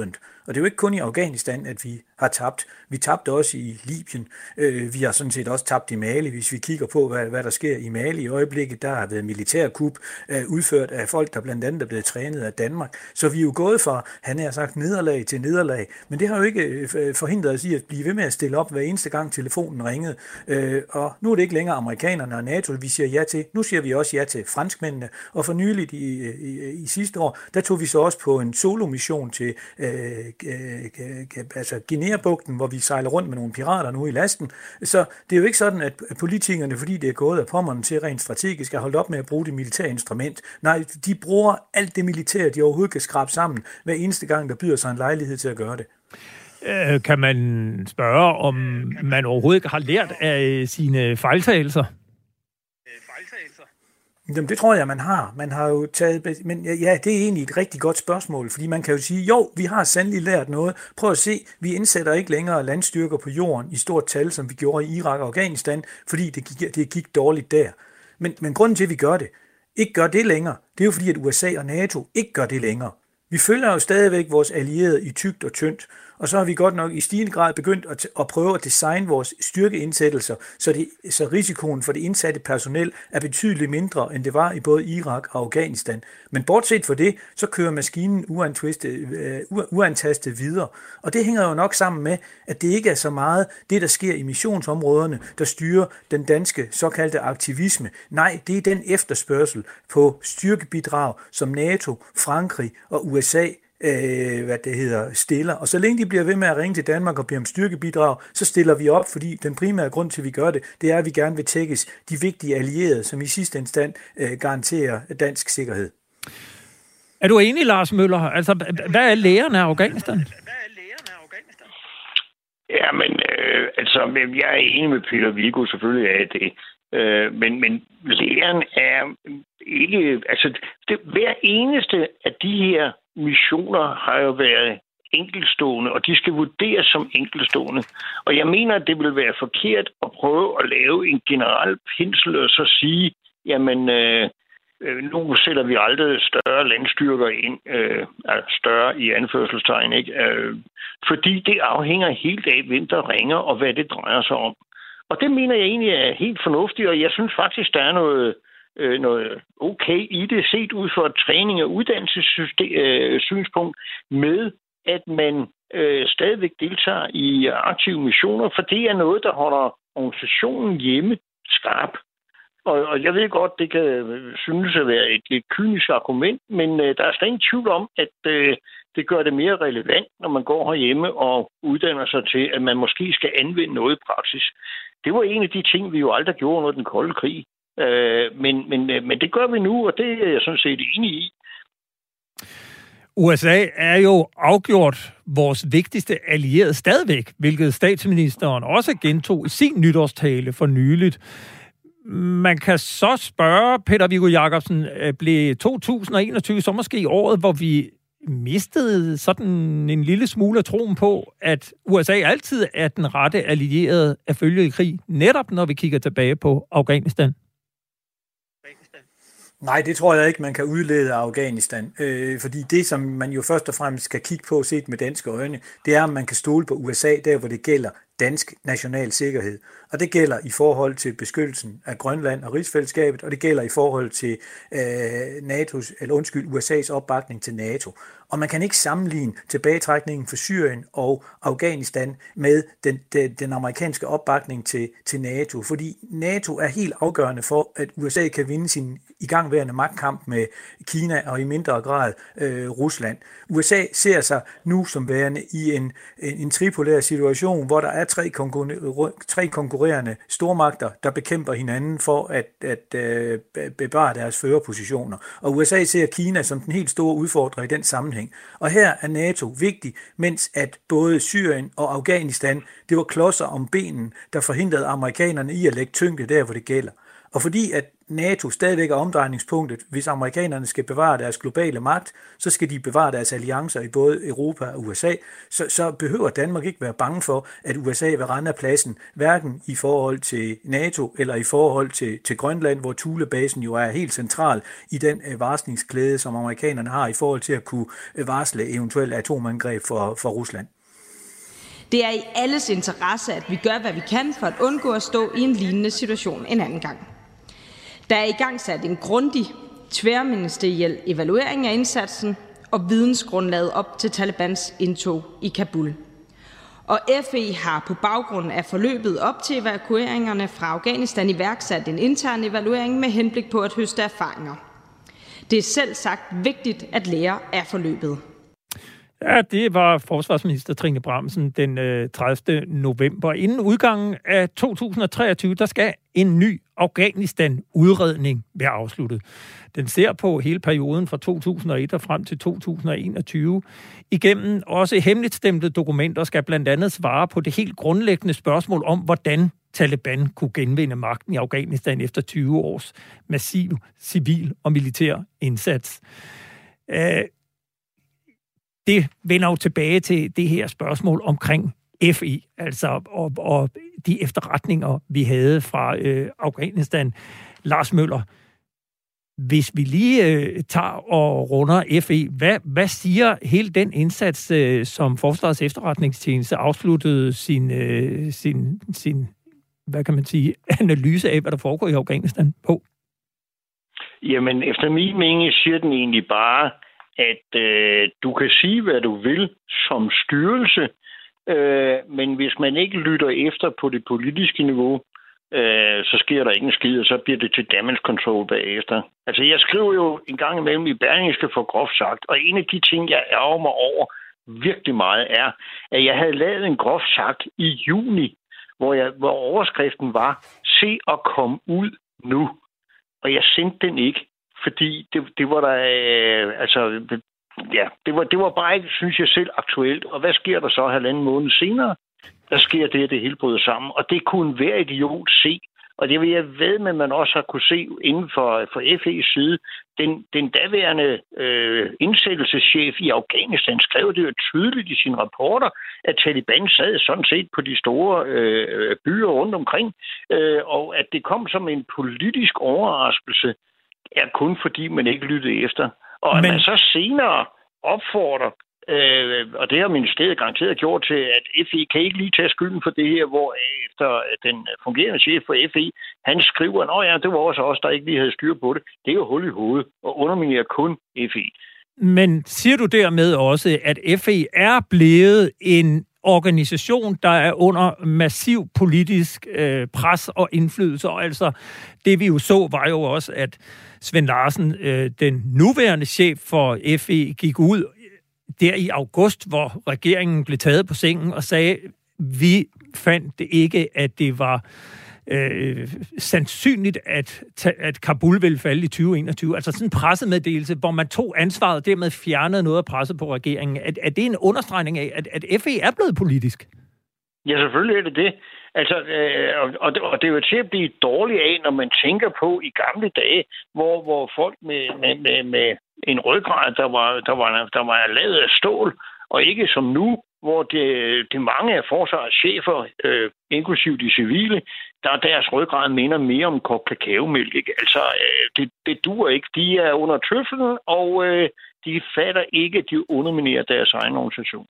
Og det er jo ikke kun i Afghanistan, at vi har tabt. Vi tabte også i Libyen. Øh, vi har sådan set også tabt i Mali. Hvis vi kigger på, hvad, hvad der sker i Mali i øjeblikket, der har været militærkup øh, udført af folk, der blandt andet er blevet trænet af Danmark. Så vi er jo gået fra, han har sagt, nederlag til nederlag. Men det har jo ikke øh, forhindret os i at blive ved med at stille op hver eneste gang telefonen ringede. Øh, og nu er det ikke længere amerikanerne og NATO, vi siger ja til. Nu siger vi også ja til franskmændene. Og for nyligt i, øh, i, i sidste år, der tog vi så også på en solomission til øh, altså Guinea-bugten, hvor vi sejler rundt med nogle pirater nu i lasten. Så det er jo ikke sådan, at politikerne, fordi det er gået af pommerne til rent strategisk, har holdt op med at bruge det militære instrument. Nej, de bruger alt det militære, de overhovedet kan skrabe sammen, hver eneste gang, der byder sig en lejlighed til at gøre det. Øh, kan man spørge, om man overhovedet ikke har lært af sine fejltagelser? Jamen, det tror jeg, man har. Man har jo taget... Men ja, det er egentlig et rigtig godt spørgsmål, fordi man kan jo sige, jo, vi har sandelig lært noget. Prøv at se, vi indsætter ikke længere landstyrker på jorden i stort tal, som vi gjorde i Irak og Afghanistan, fordi det gik, det gik dårligt der. Men, men grunden til, at vi gør det, ikke gør det længere, det er jo fordi, at USA og NATO ikke gør det længere. Vi følger jo stadigvæk vores allierede i tygt og tyndt, og så har vi godt nok i stigende grad begyndt at, at prøve at designe vores styrkeindsættelser, så, det, så risikoen for det indsatte personel er betydeligt mindre, end det var i både Irak og Afghanistan. Men bortset fra det, så kører maskinen uh, uantastet videre. Og det hænger jo nok sammen med, at det ikke er så meget det, der sker i missionsområderne, der styrer den danske såkaldte aktivisme. Nej, det er den efterspørgsel på styrkebidrag, som NATO, Frankrig og USA øh, hvad det hedder, stiller. Og så længe de bliver ved med at ringe til Danmark og bede om styrkebidrag, så stiller vi op, fordi den primære grund til, at vi gør det, det er, at vi gerne vil tækkes de vigtige allierede, som i sidste instant øh, garanterer dansk sikkerhed. Er du enig, Lars Møller? Altså, hvad er lægerne af Afghanistan? Ja, men øh, altså, jeg er enig med Peter Viggo selvfølgelig af det. Øh, men, men lægeren er ikke... Altså, det, hver eneste af de her missioner har jo været enkelstående, og de skal vurderes som enkelstående. Og jeg mener, at det vil være forkert at prøve at lave en generel pinsel og så sige, jamen, øh, øh, nu sætter vi aldrig større landstyrker ind, øh, altså større i anførselstegn, ikke? Øh, fordi det afhænger helt af, hvem der ringer og hvad det drejer sig om. Og det mener jeg egentlig er helt fornuftigt, og jeg synes faktisk, der er noget, øh, øh, noget okay i det, set ud fra et træning- og uddannelsessynspunkt, øh, med at man øh, stadigvæk deltager i aktive missioner, for det er noget, der holder organisationen hjemme skarp. Og, og jeg ved godt, det kan øh, synes at være et lidt kynisk argument, men øh, der er slet ingen tvivl om, at øh, det gør det mere relevant, når man går herhjemme og uddanner sig til, at man måske skal anvende noget i praksis. Det var en af de ting, vi jo aldrig gjorde under den kolde krig. Øh, men, men, øh, men det gør vi nu, og det er jeg sådan set enig i. USA er jo afgjort vores vigtigste allierede stadigvæk, hvilket statsministeren også gentog i sin nytårstale for nyligt. Man kan så spørge, Peter Viggo Jacobsen, øh, blev 2021 så måske året, hvor vi mistede sådan en lille smule af troen på, at USA altid er den rette allierede at følge i krig, netop når vi kigger tilbage på Afghanistan? Nej, det tror jeg ikke, man kan udlede af Afghanistan. Øh, fordi det, som man jo først og fremmest skal kigge på, set med danske øjne, det er, om man kan stole på USA, der hvor det gælder dansk national sikkerhed. Og det gælder i forhold til beskyttelsen af Grønland og rigsfællesskabet, og det gælder i forhold til øh, NATO's, eller undskyld, USA's opbakning til NATO. Og man kan ikke sammenligne tilbagetrækningen for Syrien og Afghanistan med den, den, den amerikanske opbakning til, til NATO, fordi NATO er helt afgørende for, at USA kan vinde sin igangværende magtkamp med Kina og i mindre grad øh, Rusland. USA ser sig nu som værende i en, en, en tripolær situation, hvor der er tre, konkurrerende, tre konkurrerende stormagter, der bekæmper hinanden for at, at øh, bevare deres førerpositioner. Og USA ser Kina som den helt store udfordrer i den sammenhæng. Og her er NATO vigtig, mens at både Syrien og Afghanistan, det var klodser om benen, der forhindrede amerikanerne i at lægge tyngde der, hvor det gælder. Og fordi at NATO stadigvæk er omdrejningspunktet, hvis amerikanerne skal bevare deres globale magt, så skal de bevare deres alliancer i både Europa og USA, så, så behøver Danmark ikke være bange for, at USA vil rende af pladsen, hverken i forhold til NATO eller i forhold til, til Grønland, hvor Thulebasen jo er helt central i den øh, varslingsklæde, som amerikanerne har i forhold til at kunne øh, varsle eventuelle atomangreb for, for Rusland. Det er i alles interesse, at vi gør, hvad vi kan for at undgå at stå i en lignende situation en anden gang. Der er i gang sat en grundig tværministeriel evaluering af indsatsen og vidensgrundlaget op til Talibans indtog i Kabul. Og FE har på baggrund af forløbet op til evakueringerne fra Afghanistan iværksat en intern evaluering med henblik på at høste erfaringer. Det er selv sagt vigtigt at lære af forløbet. Ja, det var forsvarsminister Trine Bramsen den øh, 30. November. Inden udgangen af 2023, der skal en ny Afghanistan-udredning være afsluttet. Den ser på hele perioden fra 2001 og frem til 2021. Igennem også hemmeligt stemte dokumenter skal blandt andet svare på det helt grundlæggende spørgsmål om, hvordan Taliban kunne genvinde magten i Afghanistan efter 20 års massiv civil og militær indsats. Øh, det vender jo tilbage til det her spørgsmål omkring FE, altså og, og de efterretninger, vi havde fra øh, Afghanistan. Lars Møller, hvis vi lige øh, tager og runder FE, hvad, hvad siger hele den indsats, øh, som Forsvarets efterretningstjeneste afsluttede sin, øh, sin, sin, hvad kan man sige, analyse af, hvad der foregår i Afghanistan på? Jamen, efter min mening siger den egentlig bare, at øh, du kan sige, hvad du vil som styrelse, øh, men hvis man ikke lytter efter på det politiske niveau, øh, så sker der ikke en skid, og så bliver det til damage control bagefter. Altså, jeg skriver jo en gang imellem i Berlingske for groft sagt, og en af de ting, jeg ærger mig over virkelig meget, er, at jeg havde lavet en groft sagt i juni, hvor, jeg, hvor overskriften var, se og kom ud nu. Og jeg sendte den ikke, fordi det, det var der, øh, altså, ja, det var, det var bare ikke, synes jeg selv, aktuelt. Og hvad sker der så halvanden måned senere? der sker det, at det hele bryder sammen. Og det kunne hver idiot se. Og det vil jeg ved med, at man også har kunne se inden for, for FE's side. Den, den daværende øh, indsættelseschef i Afghanistan skrev det jo tydeligt i sine rapporter, at Taliban sad sådan set på de store øh, byer rundt omkring, øh, og at det kom som en politisk overraskelse, er kun fordi man ikke lyttede efter. Og Men... at man så senere opfordrer Øh, og det har ministeriet garanteret gjort til, at FE kan ikke lige tage skylden for det her, hvor efter den fungerende chef for FE, han skriver, at ja, det var også os, der ikke lige havde styr på det. Det er jo hul i hovedet, og underminerer kun FE. Men siger du dermed også, at FE er blevet en organisation, der er under massiv politisk øh, pres og indflydelse. Og altså, det vi jo så, var jo også, at Svend Larsen, øh, den nuværende chef for FE, gik ud øh, der i august, hvor regeringen blev taget på sengen og sagde, vi fandt det ikke, at det var øh, sandsynligt, at, at Kabul vil falde i 2021. Altså sådan en pressemeddelelse, hvor man tog ansvaret og dermed fjernede noget af presset på regeringen. Er, er det en understregning af, at, at FE er blevet politisk? Ja, selvfølgelig er det det. Altså, øh, og, og det er jo til at blive dårligt af, når man tænker på i gamle dage, hvor, hvor folk med, med, med, med en ryggrad, der var, der, var, der var lavet af stål, og ikke som nu, hvor det, det mange af forsvarets chefer, øh, inklusive de civile, der deres ryggrad minder mere om kop kakaomælk. Altså, øh, det, det duer ikke. De er under tøffelen, og øh, de fatter ikke, at de underminerer deres egen organisation.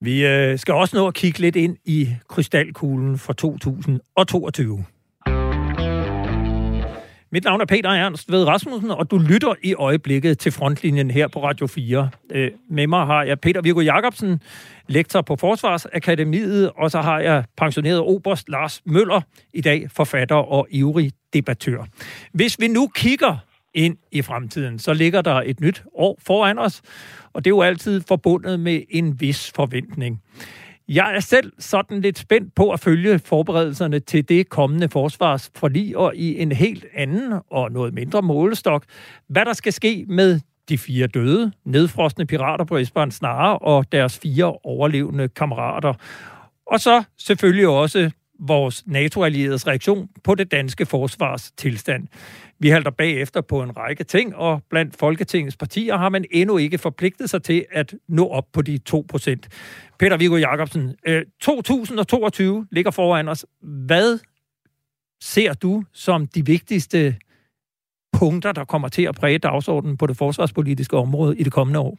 Vi øh, skal også nå at kigge lidt ind i krystalkuglen fra 2022. Mit navn er Peter Ernst ved Rasmussen, og du lytter i øjeblikket til frontlinjen her på Radio 4. Øh, med mig har jeg Peter Virgo Jacobsen, lektor på Forsvarsakademiet, og så har jeg pensioneret oberst Lars Møller, i dag forfatter og ivrig debattør. Hvis vi nu kigger ind i fremtiden, så ligger der et nyt år foran os, og det er jo altid forbundet med en vis forventning. Jeg er selv sådan lidt spændt på at følge forberedelserne til det kommende forsvarsforlig, og i en helt anden og noget mindre målestok, hvad der skal ske med de fire døde, nedfrostende pirater på Esbjørn Snare og deres fire overlevende kammerater. Og så selvfølgelig også vores NATO-allieredes reaktion på det danske forsvars tilstand. Vi halter bagefter på en række ting, og blandt Folketingets partier har man endnu ikke forpligtet sig til at nå op på de 2 procent. Peter Viggo Jacobsen, øh, 2022 ligger foran os. Hvad ser du som de vigtigste punkter, der kommer til at præge dagsordenen på det forsvarspolitiske område i det kommende år?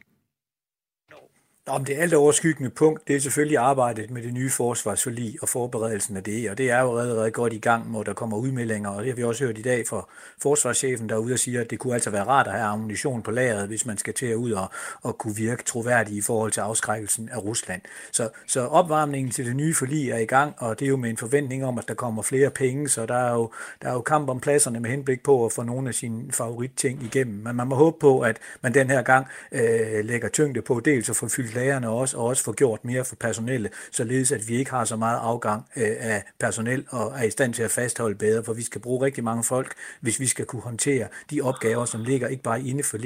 Om det alt overskyggende punkt, det er selvfølgelig arbejdet med det nye forsvarsforlig og forberedelsen af det, og det er jo allerede godt i gang, hvor der kommer udmeldinger, og det har vi også hørt i dag fra forsvarschefen, der er ude og siger, at det kunne altså være rart at have ammunition på lageret, hvis man skal til at ud og, og kunne virke troværdig i forhold til afskrækkelsen af Rusland. Så, så opvarmningen til det nye forlig er i gang, og det er jo med en forventning om, at der kommer flere penge, så der er jo, der er jo kamp om pladserne med henblik på at få nogle af sine favoritting igennem. Men man må håbe på, at man den her gang øh, lægger tyngde på dels at få fyldt lagerne også, og også få gjort mere for personelle, således at vi ikke har så meget afgang øh, af personel og er i stand til at fastholde bedre, for vi skal bruge rigtig mange folk, hvis vi skal kunne håndtere de opgaver, som ligger ikke bare inde for,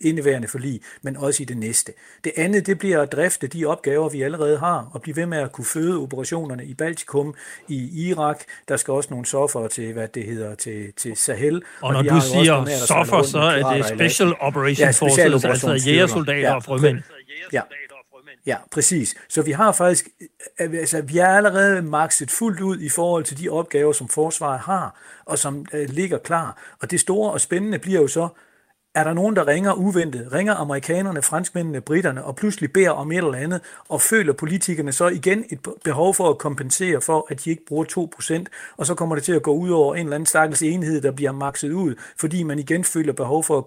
indeværende forlig, men også i det næste. Det andet, det bliver at drifte de opgaver, vi allerede har, og blive ved med at kunne føde operationerne i Baltikum, i Irak. Der skal også nogle soffer til, hvad det hedder, til, til Sahel. Og, og når du siger soffer, så er det Special Operation ja, Forces, altså jægersoldater ja, og frømænd. Ja, Ja, præcis. Så vi har faktisk, altså vi er allerede makset fuldt ud i forhold til de opgaver, som forsvaret har, og som øh, ligger klar. Og det store og spændende bliver jo så, er der nogen, der ringer uventet, ringer amerikanerne, franskmændene, britterne, og pludselig beder om et eller andet, og føler politikerne så igen et behov for at kompensere for, at de ikke bruger 2%, og så kommer det til at gå ud over en eller anden stakkels enhed, der bliver makset ud, fordi man igen føler behov for at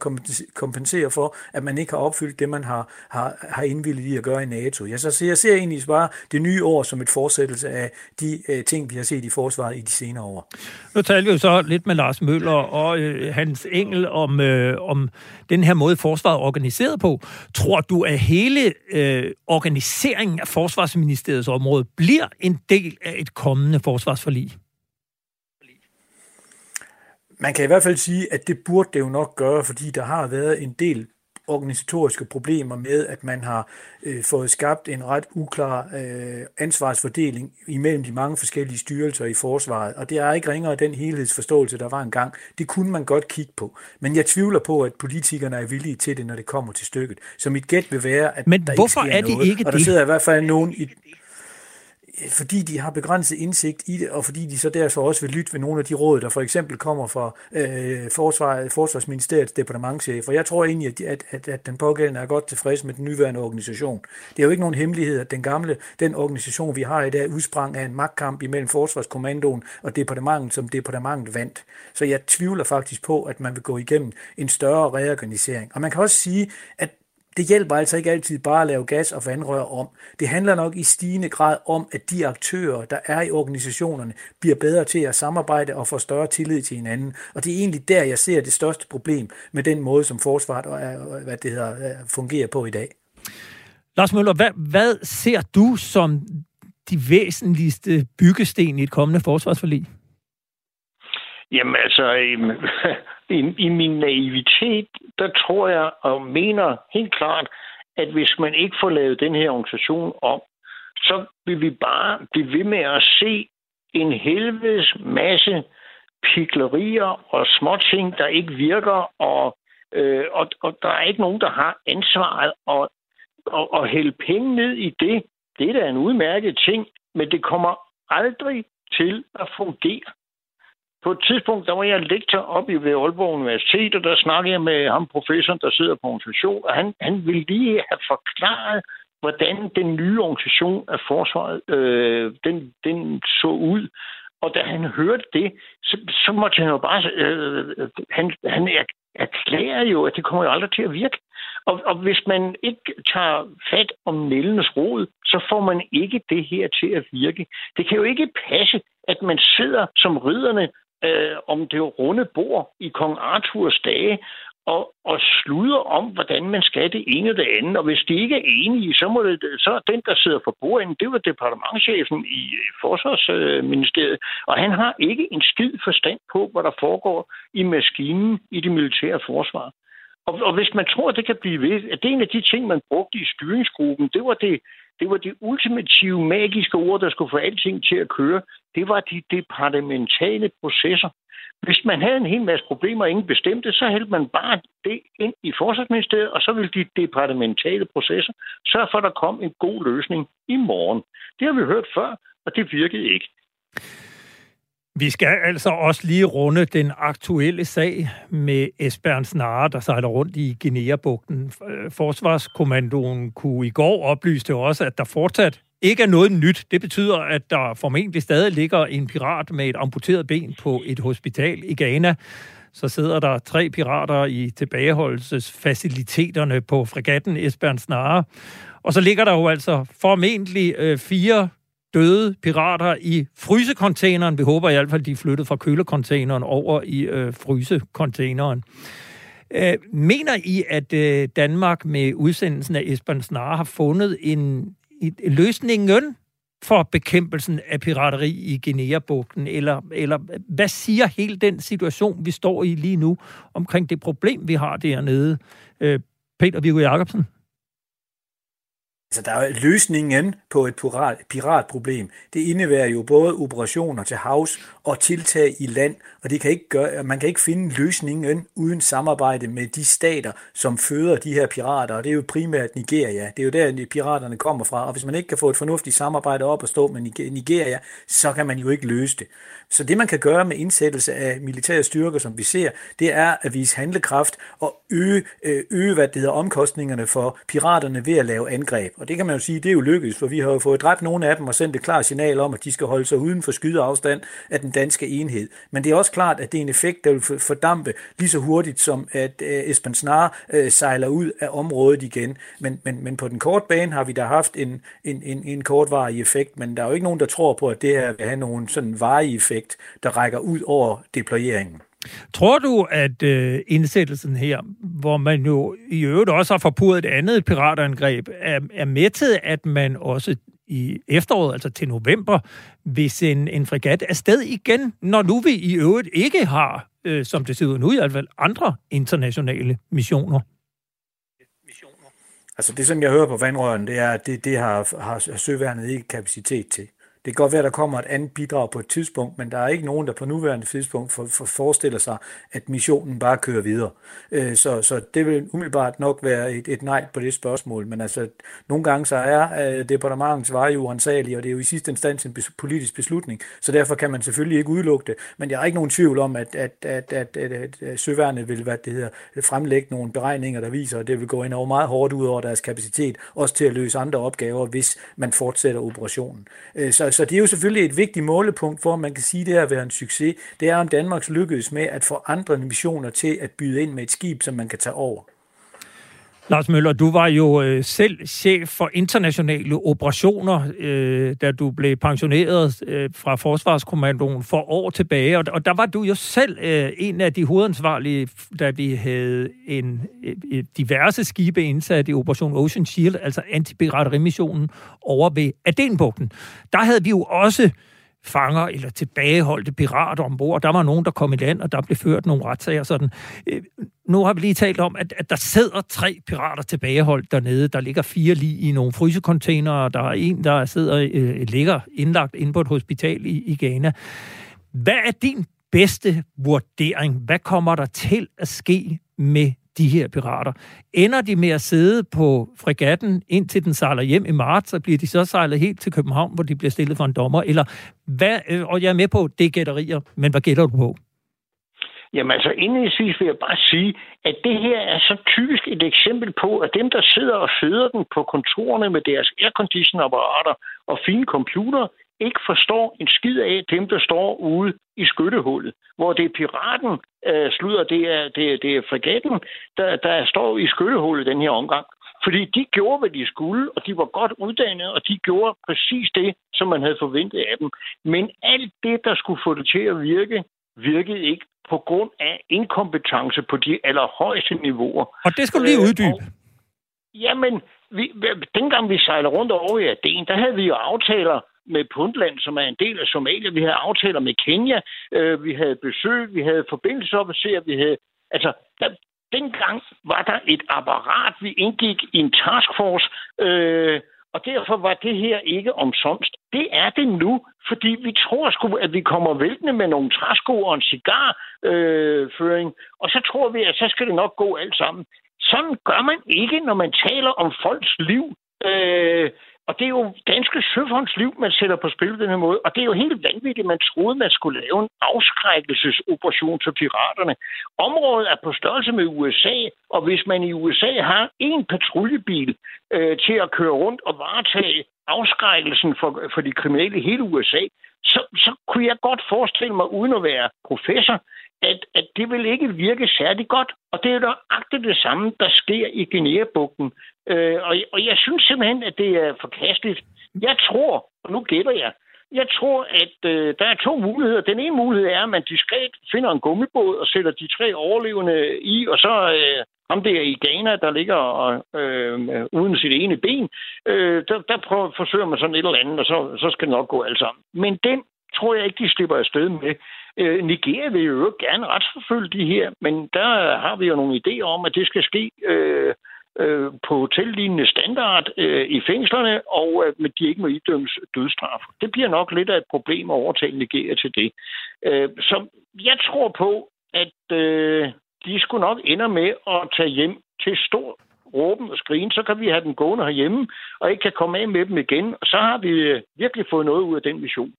kompensere for, at man ikke har opfyldt det, man har, har, har indvildet i at gøre i NATO. Jeg, så, jeg ser egentlig bare det nye år som et fortsættelse af de øh, ting, vi har set i forsvaret i de senere år. Nu taler vi jo så lidt med Lars Møller og øh, Hans Engel om, øh, om den her måde, forsvaret er organiseret på. Tror du, at hele øh, organiseringen af forsvarsministeriets område bliver en del af et kommende forsvarsforlig? Man kan i hvert fald sige, at det burde det jo nok gøre, fordi der har været en del organisatoriske problemer med, at man har øh, fået skabt en ret uklar øh, ansvarsfordeling imellem de mange forskellige styrelser i forsvaret, og det er ikke ringere den helhedsforståelse, der var engang. Det kunne man godt kigge på, men jeg tvivler på, at politikerne er villige til det, når det kommer til stykket. Så mit gæt vil være, at men der hvorfor ikke er det noget, ikke og der det? sidder i hvert fald nogen i fordi de har begrænset indsigt i det, og fordi de så derfor også vil lytte ved nogle af de råd, der for eksempel kommer fra øh, Forsvar, Forsvarsministeriets departementchef. Og jeg tror egentlig, at, at, at den pågældende er godt tilfreds med den nyværende organisation. Det er jo ikke nogen hemmelighed, at den gamle, den organisation, vi har i dag, udsprang af en magtkamp imellem Forsvarskommandoen og departementet, som departementet vandt. Så jeg tvivler faktisk på, at man vil gå igennem en større reorganisering. Og man kan også sige, at det hjælper altså ikke altid bare at lave gas og vandrør om. Det handler nok i stigende grad om, at de aktører, der er i organisationerne, bliver bedre til at samarbejde og få større tillid til hinanden. Og det er egentlig der, jeg ser det største problem med den måde, som forsvaret hvad det hedder, fungerer på i dag. Lars Møller, hvad, hvad ser du som de væsentligste byggesten i et kommende forsvarsforlig? Jamen altså, i, i min naivitet, der tror jeg og mener helt klart, at hvis man ikke får lavet den her organisation om, så vil vi bare blive ved med at se en helvedes masse piklerier og småting, der ikke virker, og, øh, og, og der er ikke nogen, der har ansvaret, og, og, og hælde penge ned i det, det er da en udmærket ting, men det kommer aldrig til at fungere. På et tidspunkt, der var jeg lektor op i ved Aalborg Universitet, og der snakkede jeg med ham, professoren, der sidder på organisation, og han, han ville lige have forklaret, hvordan den nye organisation af forsvaret, øh, den, den så ud. Og da han hørte det, så, så måtte han jo bare... Øh, han, han erklærer jo, at det kommer jo aldrig til at virke. Og, og hvis man ikke tager fat om Nellens rod, så får man ikke det her til at virke. Det kan jo ikke passe, at man sidder som ridderne øh, om det runde bord i kong Arthurs dage, og, og sluder om, hvordan man skal det ene og det andet. Og hvis de ikke er enige, så, må det, så er den, der sidder for bordenden, det var departementchefen i Forsvarsministeriet. Og han har ikke en skid forstand på, hvad der foregår i maskinen i det militære forsvar. Og, og hvis man tror, at det kan blive ved, at det er en af de ting, man brugte i styringsgruppen, det var det, det var det ultimative magiske ord, der skulle få alting til at køre. Det var de departementale processer. Hvis man havde en hel masse problemer, ingen bestemte, så hældte man bare det ind i forsvarsministeriet, og så ville de departementale processer sørge for, at der kom en god løsning i morgen. Det har vi hørt før, og det virkede ikke. Vi skal altså også lige runde den aktuelle sag med Esbjørn Snare, der sejler rundt i Guinea-bugten. Øh, forsvarskommandoen kunne i går oplyste også, at der fortsat ikke er noget nyt. Det betyder, at der formentlig stadig ligger en pirat med et amputeret ben på et hospital i Ghana. Så sidder der tre pirater i tilbageholdelsesfaciliteterne på fregatten Esbjørn Snare. Og så ligger der jo altså formentlig øh, fire døde pirater i frysecontaineren. Vi håber i hvert fald, de er flyttet fra kølecontaineren over i øh, frysecontaineren. Øh, mener I, at øh, Danmark med udsendelsen af Esben Snare har fundet en, en løsningen for bekæmpelsen af pirateri i Guinea-bugten? Eller, eller hvad siger hele den situation, vi står i lige nu, omkring det problem, vi har dernede? Øh, Peter Viggo Jacobsen? Altså, der er løsningen på et pirat, piratproblem. Det indebærer jo både operationer til havs og tiltag i land, og det kan ikke gøre, man kan ikke finde løsningen uden samarbejde med de stater, som føder de her pirater, og det er jo primært Nigeria. Det er jo der, piraterne kommer fra, og hvis man ikke kan få et fornuftigt samarbejde op og stå med Nigeria, så kan man jo ikke løse det. Så det, man kan gøre med indsættelse af militære styrker, som vi ser, det er at vise handlekraft og øge, øh, øge hvad det hedder, omkostningerne for piraterne ved at lave angreb. Og det kan man jo sige, det er jo lykkedes, for vi har jo fået dræbt nogle af dem og sendt et klart signal om, at de skal holde sig uden for skydeafstand af den danske enhed. Men det er også klart, at det er en effekt, der vil fordampe lige så hurtigt, som at øh, Esben Snare øh, sejler ud af området igen. Men, men, men på den korte bane har vi da haft en, en, en, en kortvarig effekt, men der er jo ikke nogen, der tror på, at det her vil have nogen sådan varig effekt, der rækker ud over deployeringen. Tror du, at øh, indsættelsen her, hvor man jo i øvrigt også har forpurret et andet piratangreb, er, er med til, at man også i efteråret, altså til november, hvis en, en fregat sted igen, når nu vi i øvrigt ikke har, øh, som det ser ud nu i hvert fald, andre internationale missioner? Altså det, som jeg hører på vandrøren, det er, at det, det har, har søværnet ikke kapacitet til. Det kan godt være, at der kommer et andet bidrag på et tidspunkt, men der er ikke nogen, der på nuværende tidspunkt for, for forestiller sig, at missionen bare kører videre. Øh, så, så det vil umiddelbart nok være et, et nej på det spørgsmål. Men altså, nogle gange så er øh, departementets veje uansagelige, og det er jo i sidste instans en politisk beslutning, så derfor kan man selvfølgelig ikke udelukke det. Men jeg har ikke nogen tvivl om, at, at, at, at, at, at søværnet vil hvad det hedder, fremlægge nogle beregninger, der viser, at det vil gå ind over meget hårdt ud over deres kapacitet, også til at løse andre opgaver, hvis man fortsætter operationen. Øh, så så det er jo selvfølgelig et vigtigt målepunkt for, at man kan sige, at det her været en succes. Det er, om Danmarks lykkedes med at få andre missioner til at byde ind med et skib, som man kan tage over. Lars Møller, du var jo øh, selv chef for internationale operationer, øh, da du blev pensioneret øh, fra Forsvarskommandoen for år tilbage. Og, og der var du jo selv øh, en af de hovedansvarlige, da vi havde en øh, øh diverse skibe indsat i Operation Ocean Shield, altså antipiraterimissionen over ved Adenbugten. Der havde vi jo også fanger eller tilbageholdte pirater ombord. Der var nogen, der kom i land, og der blev ført nogle retssager. Sådan. Øh, nu har vi lige talt om, at, at der sidder tre pirater tilbageholdt dernede. Der ligger fire lige i nogle frysecontainere, der er en, der sidder øh, ligger indlagt inde på et hospital i, i Ghana. Hvad er din bedste vurdering? Hvad kommer der til at ske med de her pirater. Ender de med at sidde på fregatten, indtil den sejler hjem i marts, så bliver de så sejlet helt til København, hvor de bliver stillet for en dommer? Eller hvad, øh, og jeg er med på, det er gætterier, men hvad gætter du på? Jamen altså, indledningsvis vil jeg bare sige, at det her er så typisk et eksempel på, at dem, der sidder og føder den på kontorerne med deres aircondition-apparater og fine computer, ikke forstår en skid af dem, der står ude i skyttehullet, hvor det er piraten, øh, slutter, det er, det, er, det er fregatten, der, der står i skyttehullet den her omgang. Fordi de gjorde, hvad de skulle, og de var godt uddannet, og de gjorde præcis det, som man havde forventet af dem. Men alt det, der skulle få det til at virke, virkede ikke på grund af inkompetence på de allerhøjeste niveauer. Og det skulle lige øh, uddybe. Jamen, vi, dengang vi sejlede rundt over i Aden, der havde vi jo aftaler med Puntland, som er en del af Somalia. Vi havde aftaler med Kenya. Øh, vi havde besøg, vi havde forbindelsesofficerer, vi havde... Altså, der, dengang var der et apparat, vi indgik i en taskforce, øh, og derfor var det her ikke omsomst. Det er det nu, fordi vi tror sgu, at vi kommer væltende med nogle træsko og en cigarføring, øh, og så tror vi, at så skal det nok gå alt sammen. Sådan gør man ikke, når man taler om folks liv. Øh, og det er jo danske søfondsliv, man sætter på spil på den her måde. Og det er jo helt vanvittigt, man troede, man skulle lave en afskrækkelsesoperation til piraterne. Området er på størrelse med USA, og hvis man i USA har en patruljebil øh, til at køre rundt og varetage afskrækkelsen for, for de kriminelle i hele USA, så, så kunne jeg godt forestille mig, uden at være professor, at, at det vil ikke virke særlig godt. Og det er jo nøjagtigt det samme, der sker i Guinea-bugten. Øh, og, og jeg synes simpelthen, at det er forkasteligt. Jeg tror, og nu gætter jeg, jeg tror, at øh, der er to muligheder. Den ene mulighed er, at man diskret finder en gummibåd og sætter de tre overlevende i, og så øh, ham der i Ghana, der ligger øh, uden sit ene ben, øh, der, der prøver, forsøger man sådan et eller andet, og så, så skal det nok gå alt sammen. Men den tror jeg ikke, de slipper afsted med. Øh, Nigeria vil jo gerne retsforfølge de her, men der har vi jo nogle idéer om, at det skal ske øh, øh, på hotellignende standard øh, i fængslerne, og at øh, de ikke må idømmes dødstraf. Det bliver nok lidt af et problem at overtale Nigeria til det. Øh, så jeg tror på, at øh, de skulle nok ender med at tage hjem til stor råben og skrigen, så kan vi have den gående herhjemme, og ikke kan komme af med dem igen. Og så har vi øh, virkelig fået noget ud af den mission.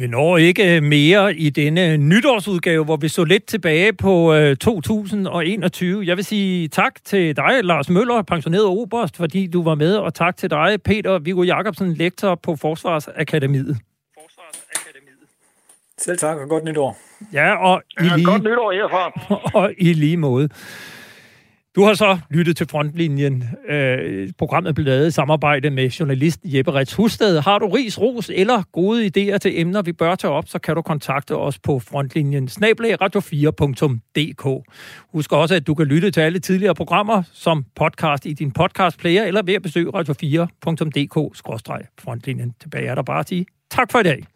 Vi når ikke øh, mere i denne nytårsudgave, hvor vi så lidt tilbage på 2021. Øh, Jeg vil sige tak til dig, Lars Møller, pensioneret oberst, fordi du var med, og tak til dig, Peter Viggo Jacobsen, lektor på Forsvarsakademiet. Forsvarsakademiet. Selv tak, og godt nytår. Ja, og i lige... Ja, godt nytår herfra. og i lige måde. Du har så lyttet til Frontlinjen. Øh, programmet blev lavet i samarbejde med journalist Jeppe Rets Husted. Har du ris, ros eller gode idéer til emner, vi bør tage op, så kan du kontakte os på frontlinjen snablagradio4.dk. Husk også, at du kan lytte til alle tidligere programmer som podcast i din podcastplayer eller ved at besøge radio4.dk-frontlinjen. Tilbage er der bare at sige tak for i dag.